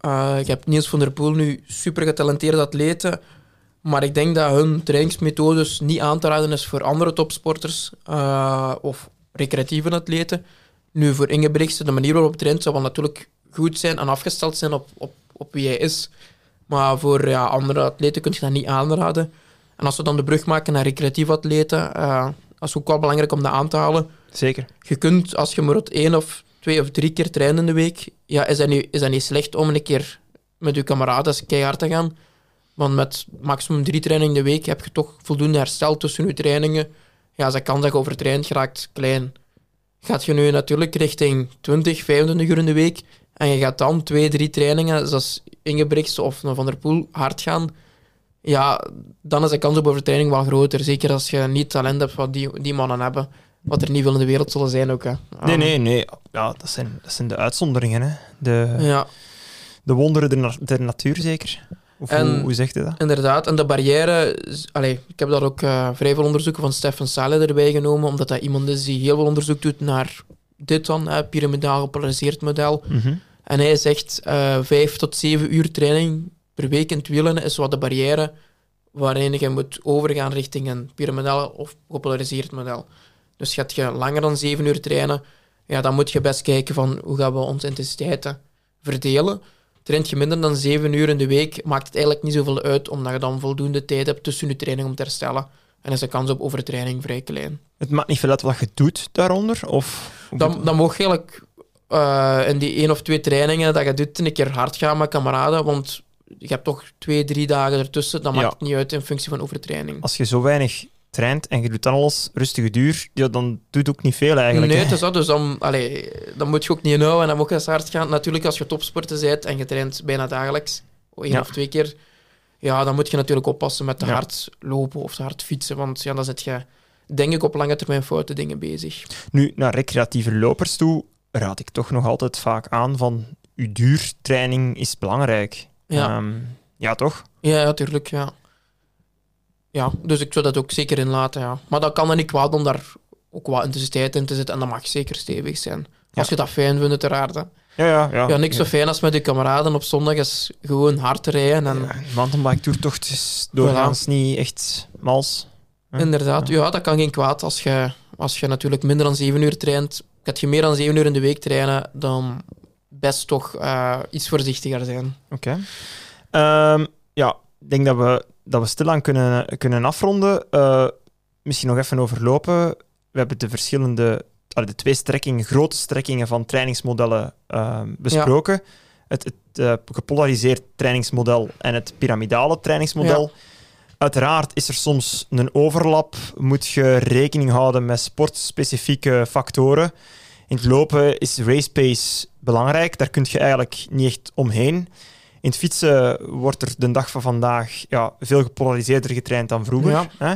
eh, je hebt Niels van der Poel nu super getalenteerde atleten, maar ik denk dat hun trainingsmethodes niet aan te raden is voor andere topsporters eh, of recreatieve atleten. Nu, voor Ingebrigtsen, de manier waarop traint zou wel natuurlijk goed zijn en afgesteld zijn op, op, op wie hij is. Maar voor ja, andere atleten kun je dat niet aanraden. En als we dan de brug maken naar recreatieve atleten, eh, dat is ook wel belangrijk om dat aan te halen
Zeker.
je kunt, als je maar één of twee of drie keer traint in de week, ja, is, dat nu, is dat niet slecht om een keer met je kameraden keihard te gaan. Want met maximum drie trainingen in de week heb je toch voldoende herstel tussen je trainingen. Ja, ze kan dat je overtraind geraakt klein. Gaat je nu natuurlijk richting 20, 25 uur in de week en je gaat dan twee, drie trainingen, zoals Ingebrigtsen of Van der Poel, hard gaan, ja, dan is de kans op overtraining wel groter. Zeker als je niet talent hebt wat die, die mannen hebben. Wat er niet veel in de wereld zullen zijn ook. Hè.
Nee, nee, nee. Ja, dat, zijn, dat zijn de uitzonderingen. Hè. De,
Ja,
de wonderen der, na- der natuur, zeker. Of
En-
hoe, hoe zegt je dat?
inderdaad. En de barrière... Allee, ik heb daar ook eh, vrij veel onderzoeken van Stefan Sale erbij genomen, omdat dat iemand is die heel veel onderzoek doet naar dit dan, hè, piramidaal gepolariseerd model.
Mhm.
En hij zegt eh vijf tot zeven uur training per week in het wielen is wat de barrière waarin je moet overgaan richting een piramidaal of gepolariseerd model. Dus gaat je langer dan zeven uur trainen, ja, dan moet je best kijken van hoe gaan we onze intensiteiten verdelen. Traint je minder dan zeven uur in de week, maakt het eigenlijk niet zoveel uit, omdat je dan voldoende tijd hebt tussen je training om te herstellen. En is de kans op overtraining vrij klein.
Het maakt niet veel uit wat je doet daaronder? Of,
Dan, dan mocht je eigenlijk eh, in die één of twee trainingen dat je doet een keer hard gaan met kameraden, want je hebt toch twee, drie dagen ertussen. Dat maakt
Ja.
het niet uit in functie van overtraining.
Als je zo weinig traint en je doet dan alles rustige duur, ja, dan doet het ook niet veel eigenlijk.
nee, is dat. Dus dan, allee, dan moet je ook niet inhouden en dan moet je eens hard gaan. Natuurlijk, als je topsporter bent en je traint bijna dagelijks, één
Ja.
of twee keer, ja, dan moet je natuurlijk oppassen met te
Ja.
hard lopen of te hard fietsen, want ja, dan zit je, denk ik, op lange termijn foute dingen bezig.
Nu, naar recreatieve lopers toe raad ik toch nog altijd vaak aan van uw duurtraining is belangrijk.
Ja.
Ehm, ja, toch?
Ja, natuurlijk, ja. Ja, dus ik zou dat ook zeker in laten, ja. Maar dat kan dan niet kwaad om daar ook wat intensiteit in te zetten. En dat mag zeker stevig zijn. Als je dat fijn vindt, uiteraard. hè.
Ja, ja. Ja,
Ja, niks zo fijn als met je kameraden op zondag is gewoon hard te rijden. En
Ja, mountainbike toertocht is doorgaans niet echt mals. hè?
inderdaad, ja, dat kan geen kwaad. Als je, als je natuurlijk minder dan zeven uur traint, gaat je meer dan zeven uur in de week trainen, dan best toch eh, iets voorzichtiger zijn.
Oké. Ehm, ja, ik denk dat we dat we stilaan kunnen, kunnen afronden. Uh, misschien nog even overlopen. We hebben de verschillende, de twee strekkingen, grote strekkingen van trainingsmodellen uh, besproken. Het, het uh, gepolariseerd trainingsmodel en het piramidale trainingsmodel. Uiteraard is er soms een overlap. Moet je rekening houden met sportspecifieke factoren. In het lopen is race pace belangrijk. Daar kun je eigenlijk niet echt omheen. In het fietsen wordt er de dag van vandaag ja, veel gepolariseerder getraind dan vroeger. Hè?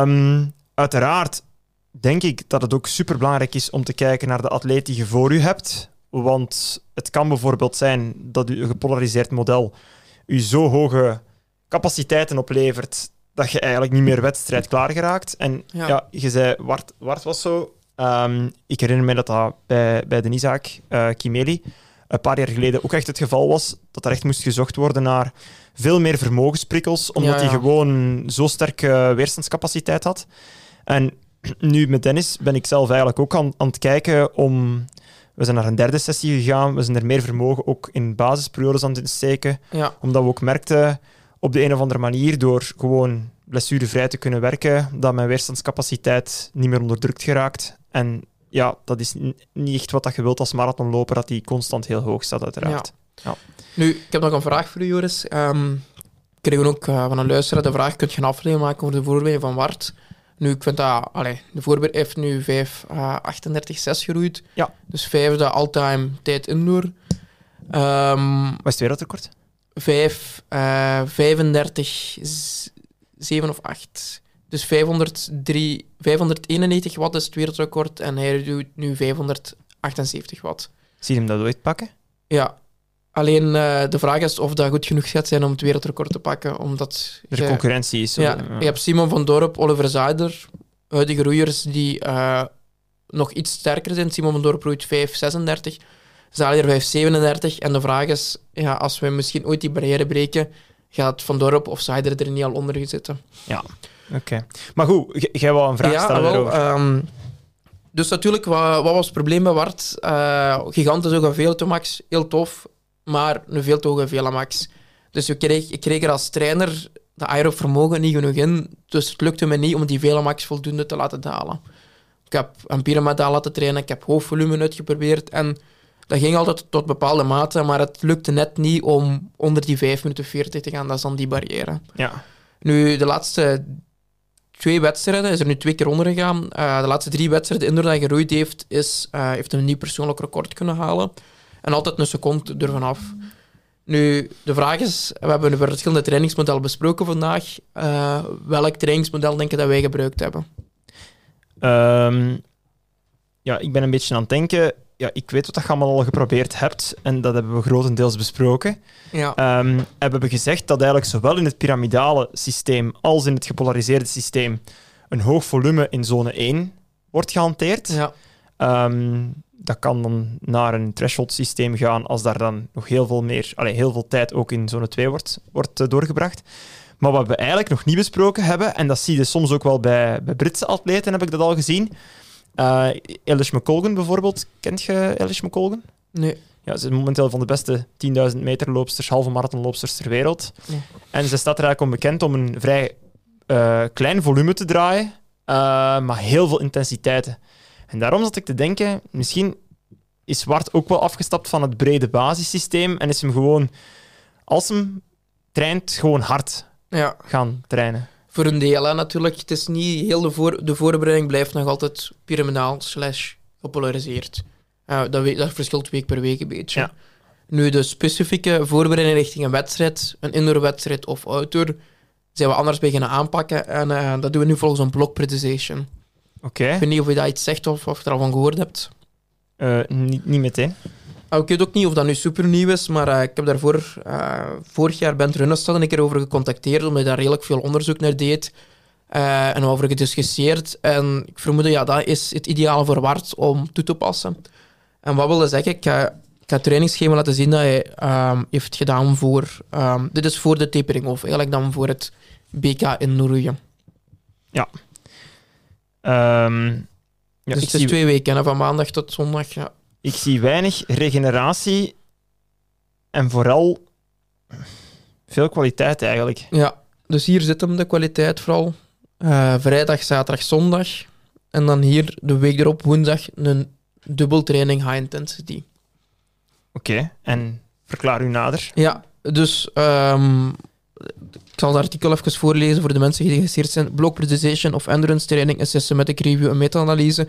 Um, uiteraard denk ik dat het ook superbelangrijk is om te kijken naar de atleet die je voor u hebt. Want het kan bijvoorbeeld zijn dat een gepolariseerd model u zo hoge capaciteiten oplevert dat je eigenlijk niet meer wedstrijd klaar geraakt. En ja, je zei, Wart, Wart was zo. Um, ik herinner me dat dat bij, bij de Isaac uh, Kimeli een paar jaar geleden ook echt het geval was. Dat er echt moest gezocht worden naar veel meer vermogensprikkels, omdat hij gewoon zo sterke weerstandscapaciteit had. En nu met Dennis ben ik zelf eigenlijk ook aan, aan het kijken om... We zijn naar een derde sessie gegaan. We zijn er meer vermogen ook in basisperiodes aan te steken.
Ja.
Omdat we ook merkten op de een of andere manier, door gewoon blessurevrij te kunnen werken, dat mijn weerstandscapaciteit niet meer onderdrukt geraakt. En ja, dat is niet echt wat dat je wilt als marathonloper, dat die constant heel hoog staat, uiteraard. Ja.
Nu, ik heb nog een vraag voor u, Joris. Um, kregen ook uh, van een luisteraar de vraag: kunt je een aflevering maken over de voorbeelden van Wart? Nu, ik vind dat... Allee, de voorbeeld heeft nu 5, uh, 38, 6 geroeid.
Ja.
Dus vijfde all-time tijd indoor. Um,
Wat is het wereldrecord?
5, uh, 35, 7 of 8. Dus 503, 591 watt is het wereldrecord en hij doet nu 578 watt.
Zie je hem dat ooit pakken?
Ja. Alleen uh, de vraag is of dat goed genoeg gaat zijn om het wereldrecord te pakken, omdat...
Er je, concurrentie is.
Ja, je hebt Simon van Dorp, Oliver Zuider, huidige roeiers die uh, nog iets sterker zijn. Simon van Dorp roeit 536, Zalier 537. En de vraag is, ja, als we misschien ooit die barrière breken, gaat Van Dorp of Zuider er niet al onder zitten?
Ja. Oké. Maar goed, jij wou een vraag
ja,
stellen
wel, um, dus natuurlijk, wat, wat, was het probleem bij Wart? Uh, gigantisch hoge veeltomax, heel tof, maar een veel te hoge velamax. Dus ik kreeg, ik kreeg er als trainer de aerovermogen niet genoeg in, dus het lukte me niet om die velamax voldoende te laten dalen. Ik heb een laten trainen, ik heb hoofdvolume uitgeprobeerd en dat ging altijd tot bepaalde mate, maar het lukte net niet om onder die 5 minuten 40 te gaan. Dat is dan die barrière.
Ja.
Nu, de laatste twee wedstrijden is er nu twee keer onder gegaan. Uh, de laatste drie wedstrijden indoor dat geroeid heeft, is, uh, heeft een nieuw persoonlijk record kunnen halen. En altijd een seconde ervan af. Nu, de vraag is, we hebben verschillende trainingsmodellen besproken vandaag. Uh, welk trainingsmodel denk je dat wij gebruikt hebben?
Um, ja, ik ben een beetje aan het denken ja, ik weet wat je allemaal al geprobeerd hebt en dat hebben we grotendeels besproken.
Ja.
Um, hebben we gezegd dat eigenlijk zowel in het piramidale systeem als in het gepolariseerde systeem een hoog volume in zone 1 wordt gehanteerd.
Ja.
Um, dat kan dan naar een threshold systeem gaan als daar dan nog heel veel meer, allez, heel veel tijd ook in zone 2 wordt, wordt uh, doorgebracht. Maar wat we eigenlijk nog niet besproken hebben, en dat zie je soms ook wel bij, bij Britse atleten, heb ik dat al gezien, uh, Elish McColgan bijvoorbeeld. Kent je Elish McColgan?
Nee.
Ja, ze is momenteel van de beste 10.000 meter loopsters, halve marathonloopsters ter wereld.
Ja.
En ze staat er eigenlijk om bekend om een vrij uh, klein volume te draaien, uh, maar heel veel intensiteiten. En daarom zat ik te denken, misschien is Zwart ook wel afgestapt van het brede basissysteem en is hem gewoon, als hem traint, gewoon hard
ja.
gaan trainen.
Voor een deel, hè, natuurlijk. Het is niet heel de, voor, de voorbereiding blijft nog altijd piramidaal slash gepolariseerd. Uh, dat, dat verschilt week per week een beetje.
Ja.
Nu, de specifieke voorbereiding richting een wedstrijd, een indoorwedstrijd of outdoor, zijn we anders beginnen aanpakken. En uh, dat doen we nu volgens een block prioritization.
Oké. Okay.
Ik weet niet of je dat iets zegt of, of je er al van gehoord hebt.
Uh, niet, niet meteen.
Ah, ik weet ook niet of dat nu super nieuw is, maar uh, ik heb daarvoor uh, vorig jaar Bent Runnestad een keer over gecontacteerd, omdat hij daar redelijk veel onderzoek naar deed uh, en over gediscussieerd. En ik vermoed, ja, dat is het ideale voor Wart om toe te passen. En wat wilde zeggen, ik ga, ik ga het trainingsschema laten zien dat hij um, heeft gedaan voor... Um, dit is voor de tapering, of eigenlijk dan voor het BK in Noorwegen.
Ja. Um, ja
dus het is twee weken, hè, van maandag tot zondag, ja.
Ik zie weinig regeneratie en vooral veel kwaliteit eigenlijk.
Ja, dus hier zit hem de kwaliteit vooral. Eh, vrijdag, zaterdag, zondag. En dan hier de week erop, woensdag, een dubbeltraining high intensity.
Oké, en verklaar u nader.
Ja, dus ehm, ik zal het artikel even voorlezen voor de mensen die geïnteresseerd zijn. Block Prioritization of Endurance Training, een Systematic Review en Meta-analyse.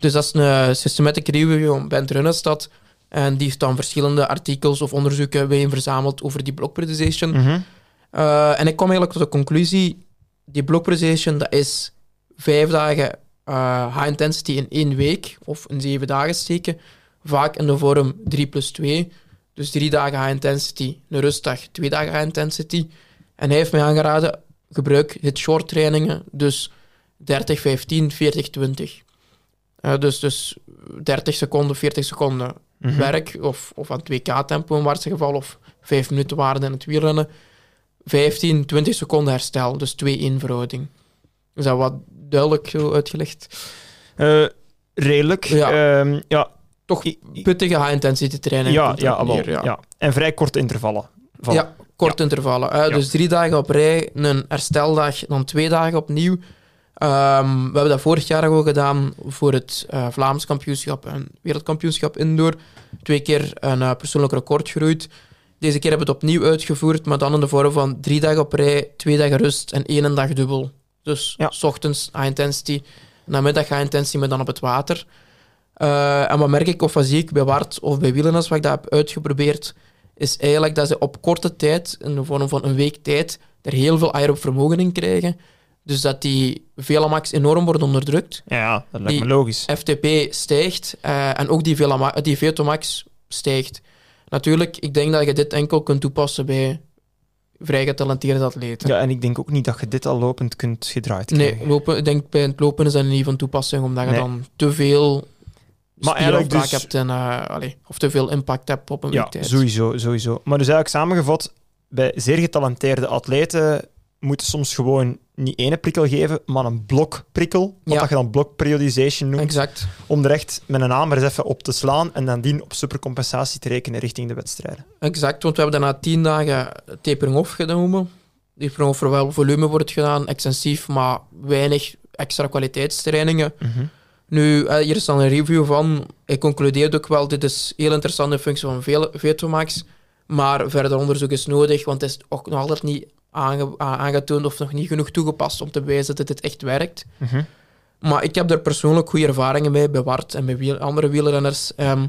Dus dat is een eh, Systematic Review bij het Runnestad. En die staan verschillende artikels of onderzoeken bijeen verzameld over die block prioritization.
Mhm.
Uh, en ik kwam eigenlijk tot de conclusie, die block prioritization, dat is vijf dagen uh, high intensity in één week, of in zeven dagen steken, vaak in de vorm 3 plus 2. Dus drie dagen high intensity, een rustdag, twee dagen high intensity. En hij heeft mij aangeraden, gebruik het short trainingen, dus 30, 15, 40, 20. Uh, dus, dus 30 seconden, 40 seconden
Mhm.
werk, of, of aan 2K-tempo in waarste geval, of 5 minuten waarde in het wielrennen. 15, 20 seconden herstel, dus 2-1 verhouding. Is dat wat duidelijk uitgelegd?
Eh, redelijk.
Ja.
Ehm, ja,
Toch pittige high-intensity training.
ja, ja,
neer,
ja. En vrij korte intervallen.
Ja, korte intervallen. Eh,
Ja.
Dus drie dagen op rij, een hersteldag, dan twee dagen opnieuw. Ehm, we hebben dat vorig jaar ook gedaan voor het eh, Vlaams kampioenschap en wereldkampioenschap indoor. Twee keer een eh, persoonlijk record geroeid. Deze keer hebben we het opnieuw uitgevoerd, maar dan in de vorm van drie dagen op rij, twee dagen rust en één dag dubbel. Dus
Ja.
s ochtends high intensity, namiddag high intensity, maar dan op het water. Eh, en wat merk ik, of wat zie ik bij Wart of bij wielrenners, wat ik dat heb uitgeprobeerd, is eigenlijk dat ze op korte tijd, in de vorm van een week tijd, er heel veel aerob vermogen in krijgen. Dus dat die VLamax enorm wordt onderdrukt.
Ja, dat lijkt
Die-
me logisch.
FTP stijgt eh, en ook die, VLama die VTOmax stijgt. Natuurlijk, ik denk dat je dit enkel kunt toepassen bij vrij getalenteerde atleten.
Ja, en ik denk ook niet dat je dit al lopend kunt gedraaid
nee,
krijgen.
lopen, ik denk bij het lopen is dat niet van toepassing, omdat je
Nee.
dan te veel
Maar eigenlijk dus-
hebt en, eh, allee, of te veel impact hebt op een
Ja, sowieso, sowieso. Maar dus eigenlijk samengevat, bij zeer getalenteerde atleten moeten soms gewoon niet één prikkel geven, maar een blokprikkel. Wat
Ja.
dat je dan block periodization noemt.
Exact.
Om er echt met een hamer eens even op te slaan en dan die op supercompensatie te rekenen richting de wedstrijden.
Exact, want we hebben daarna tien dagen tapering off genomen. Tapering off voor wel volume wordt gedaan, extensief, maar weinig extra kwaliteitstrainingen. Nu, eh, hier is dan een review van. Ik concludeerde ook wel, dit is heel interessant in functie van veel- Vetomax, maar verder onderzoek is nodig, want het is ook nog altijd niet aange- aangetoond of nog niet genoeg toegepast om te bewijzen dat dit echt werkt.
Mhm.
Maar ik heb daar persoonlijk goede ervaringen mee, bij Wart en bij wiel- andere wielrenners. Ehm,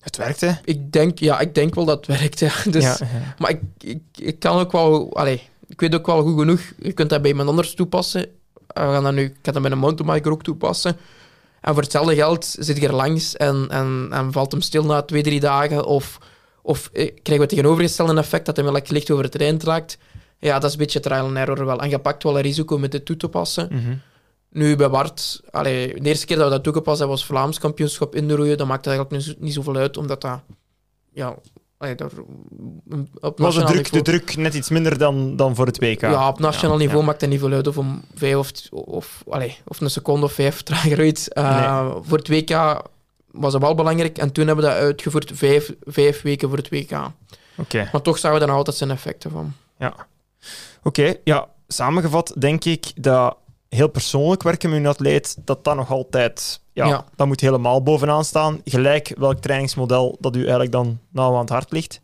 Het werkt, hè?
ik, denk, ja, ik denk wel dat het werkt, ja. Dus,
ja, ja.
maar ik, ik, ik kan ook wel... Allee, ik weet ook wel goed genoeg. Je kunt dat bij iemand anders toepassen. Eh, We gaan dat nu, ik ga dat bij een mountainbiker ook toepassen. En voor hetzelfde geld zit je er langs en, en, en valt hem stil na twee, drie dagen. Of, of eh, krijgen we het tegenovergestelde effect dat hij wel licht over het terrein raakt. Ja, dat is een beetje trial and error wel. En je pakt wel een risico met dit toe te passen.
Mhm.
Nu, bij Bart, allee, de eerste keer dat we dat toegepast hebben was Vlaams kampioenschap in de roeien. Dat maakte eigenlijk niet, zo- niet zoveel uit, omdat dat... Ja, allee, daar, op
Was de druk, de
niveau...
druk net iets minder dan, dan voor het WK?
Ja, op nationaal
Ja,
niveau
ja.
maakt het niet veel uit of om vijf of, of, allee, of een seconde of vijf trager uit. Eh, Voor het WK was dat wel belangrijk. En toen hebben we dat uitgevoerd vijf, vijf weken voor het WK.
Oké.
Maar toch zagen we daar altijd zijn effecten van.
Ja. Oké, ja, samengevat denk ik dat heel persoonlijk werken met een atleet, dat dat nog altijd, ja,
Ja.
dat moet helemaal bovenaan staan. Gelijk welk trainingsmodel dat u eigenlijk dan nauw aan het hart ligt.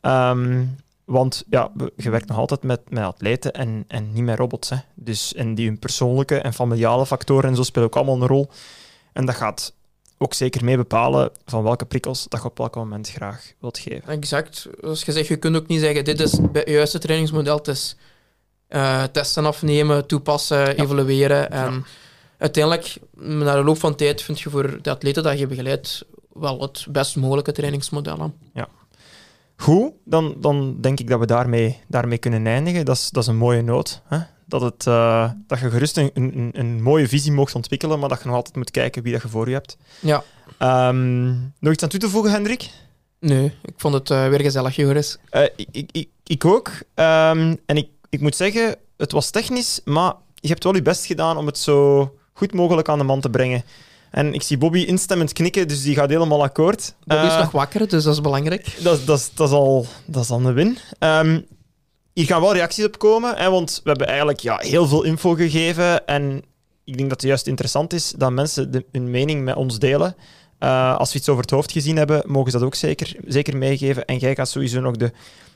Ehm, want ja, we- je werkt nog altijd met, met atleten en, en niet met robots. Hè. Dus, en die hun persoonlijke en familiale factoren en zo spelen ook allemaal een rol. En dat gaat ook zeker mee bepalen van welke prikkels dat je op welk moment graag wilt geven.
Exact. Zoals je zegt, je kunt ook niet zeggen, dit is het juiste trainingsmodel. Het is eh, testen afnemen, toepassen, evalueren. En uiteindelijk, na de loop van tijd, vind je voor de atleten dat je begeleidt wel het best mogelijke trainingsmodel. hè.
Goed, dan, dan denk ik dat we daarmee, daarmee kunnen eindigen. Dat is, dat is een mooie noot. Hè? Dat, het, eh, dat je gerust een, een, een mooie visie mocht ontwikkelen, maar dat je nog altijd moet kijken wie dat je voor je hebt.
Ja.
Ehm, nog iets aan toe te voegen, Hendrik?
Nee, ik vond het eh, weer gezellig, Joris.
Eh, ik, ik, ik, ik ook. Ehm, en ik, ik moet zeggen, het was technisch, maar je hebt wel je best gedaan om het zo goed mogelijk aan de man te brengen. En ik zie Bobby instemmend knikken, dus die gaat helemaal akkoord.
Bobby is nog wakker, dus dat is belangrijk.
Dat, dat, is al, dat is al een win. Ehm, hier gaan wel reacties op komen, hè, want we hebben eigenlijk ja, heel veel info gegeven. En ik denk dat het juist interessant is dat mensen de, hun mening met ons delen. Uh, als we iets over het hoofd gezien hebben, mogen ze dat ook zeker, zeker meegeven. En jij gaat sowieso nog de,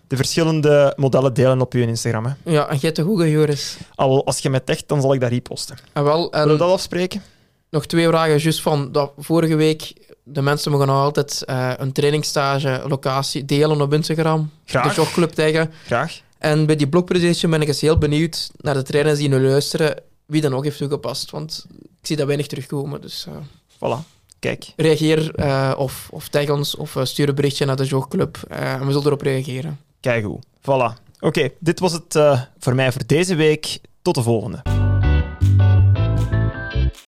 de verschillende modellen delen op je Instagram. Hè?
Ja, en jij te goede, Joris.
Al, als je mij tagt, dan zal ik dat reposten.
En wel, en
Zullen we dat afspreken?
Nog twee vragen, juist van dat vorige week. De mensen mogen nog altijd uh, een trainingsstage locatie delen op Instagram.
Graag.
De jogclub tegen.
Graag.
En bij die blogpresentation ben ik eens heel benieuwd naar de trainers die nu luisteren, wie dat nog heeft toegepast. Want ik zie dat weinig terugkomen. Dus, uh,
voilà. Kijk.
Reageer uh, of, of tag ons of uh, stuur een berichtje naar de jogclub en we zullen erop reageren.
Kijk hoe. Voilà. Oké, okay, dit was het voor mij voor deze week. Tot de volgende.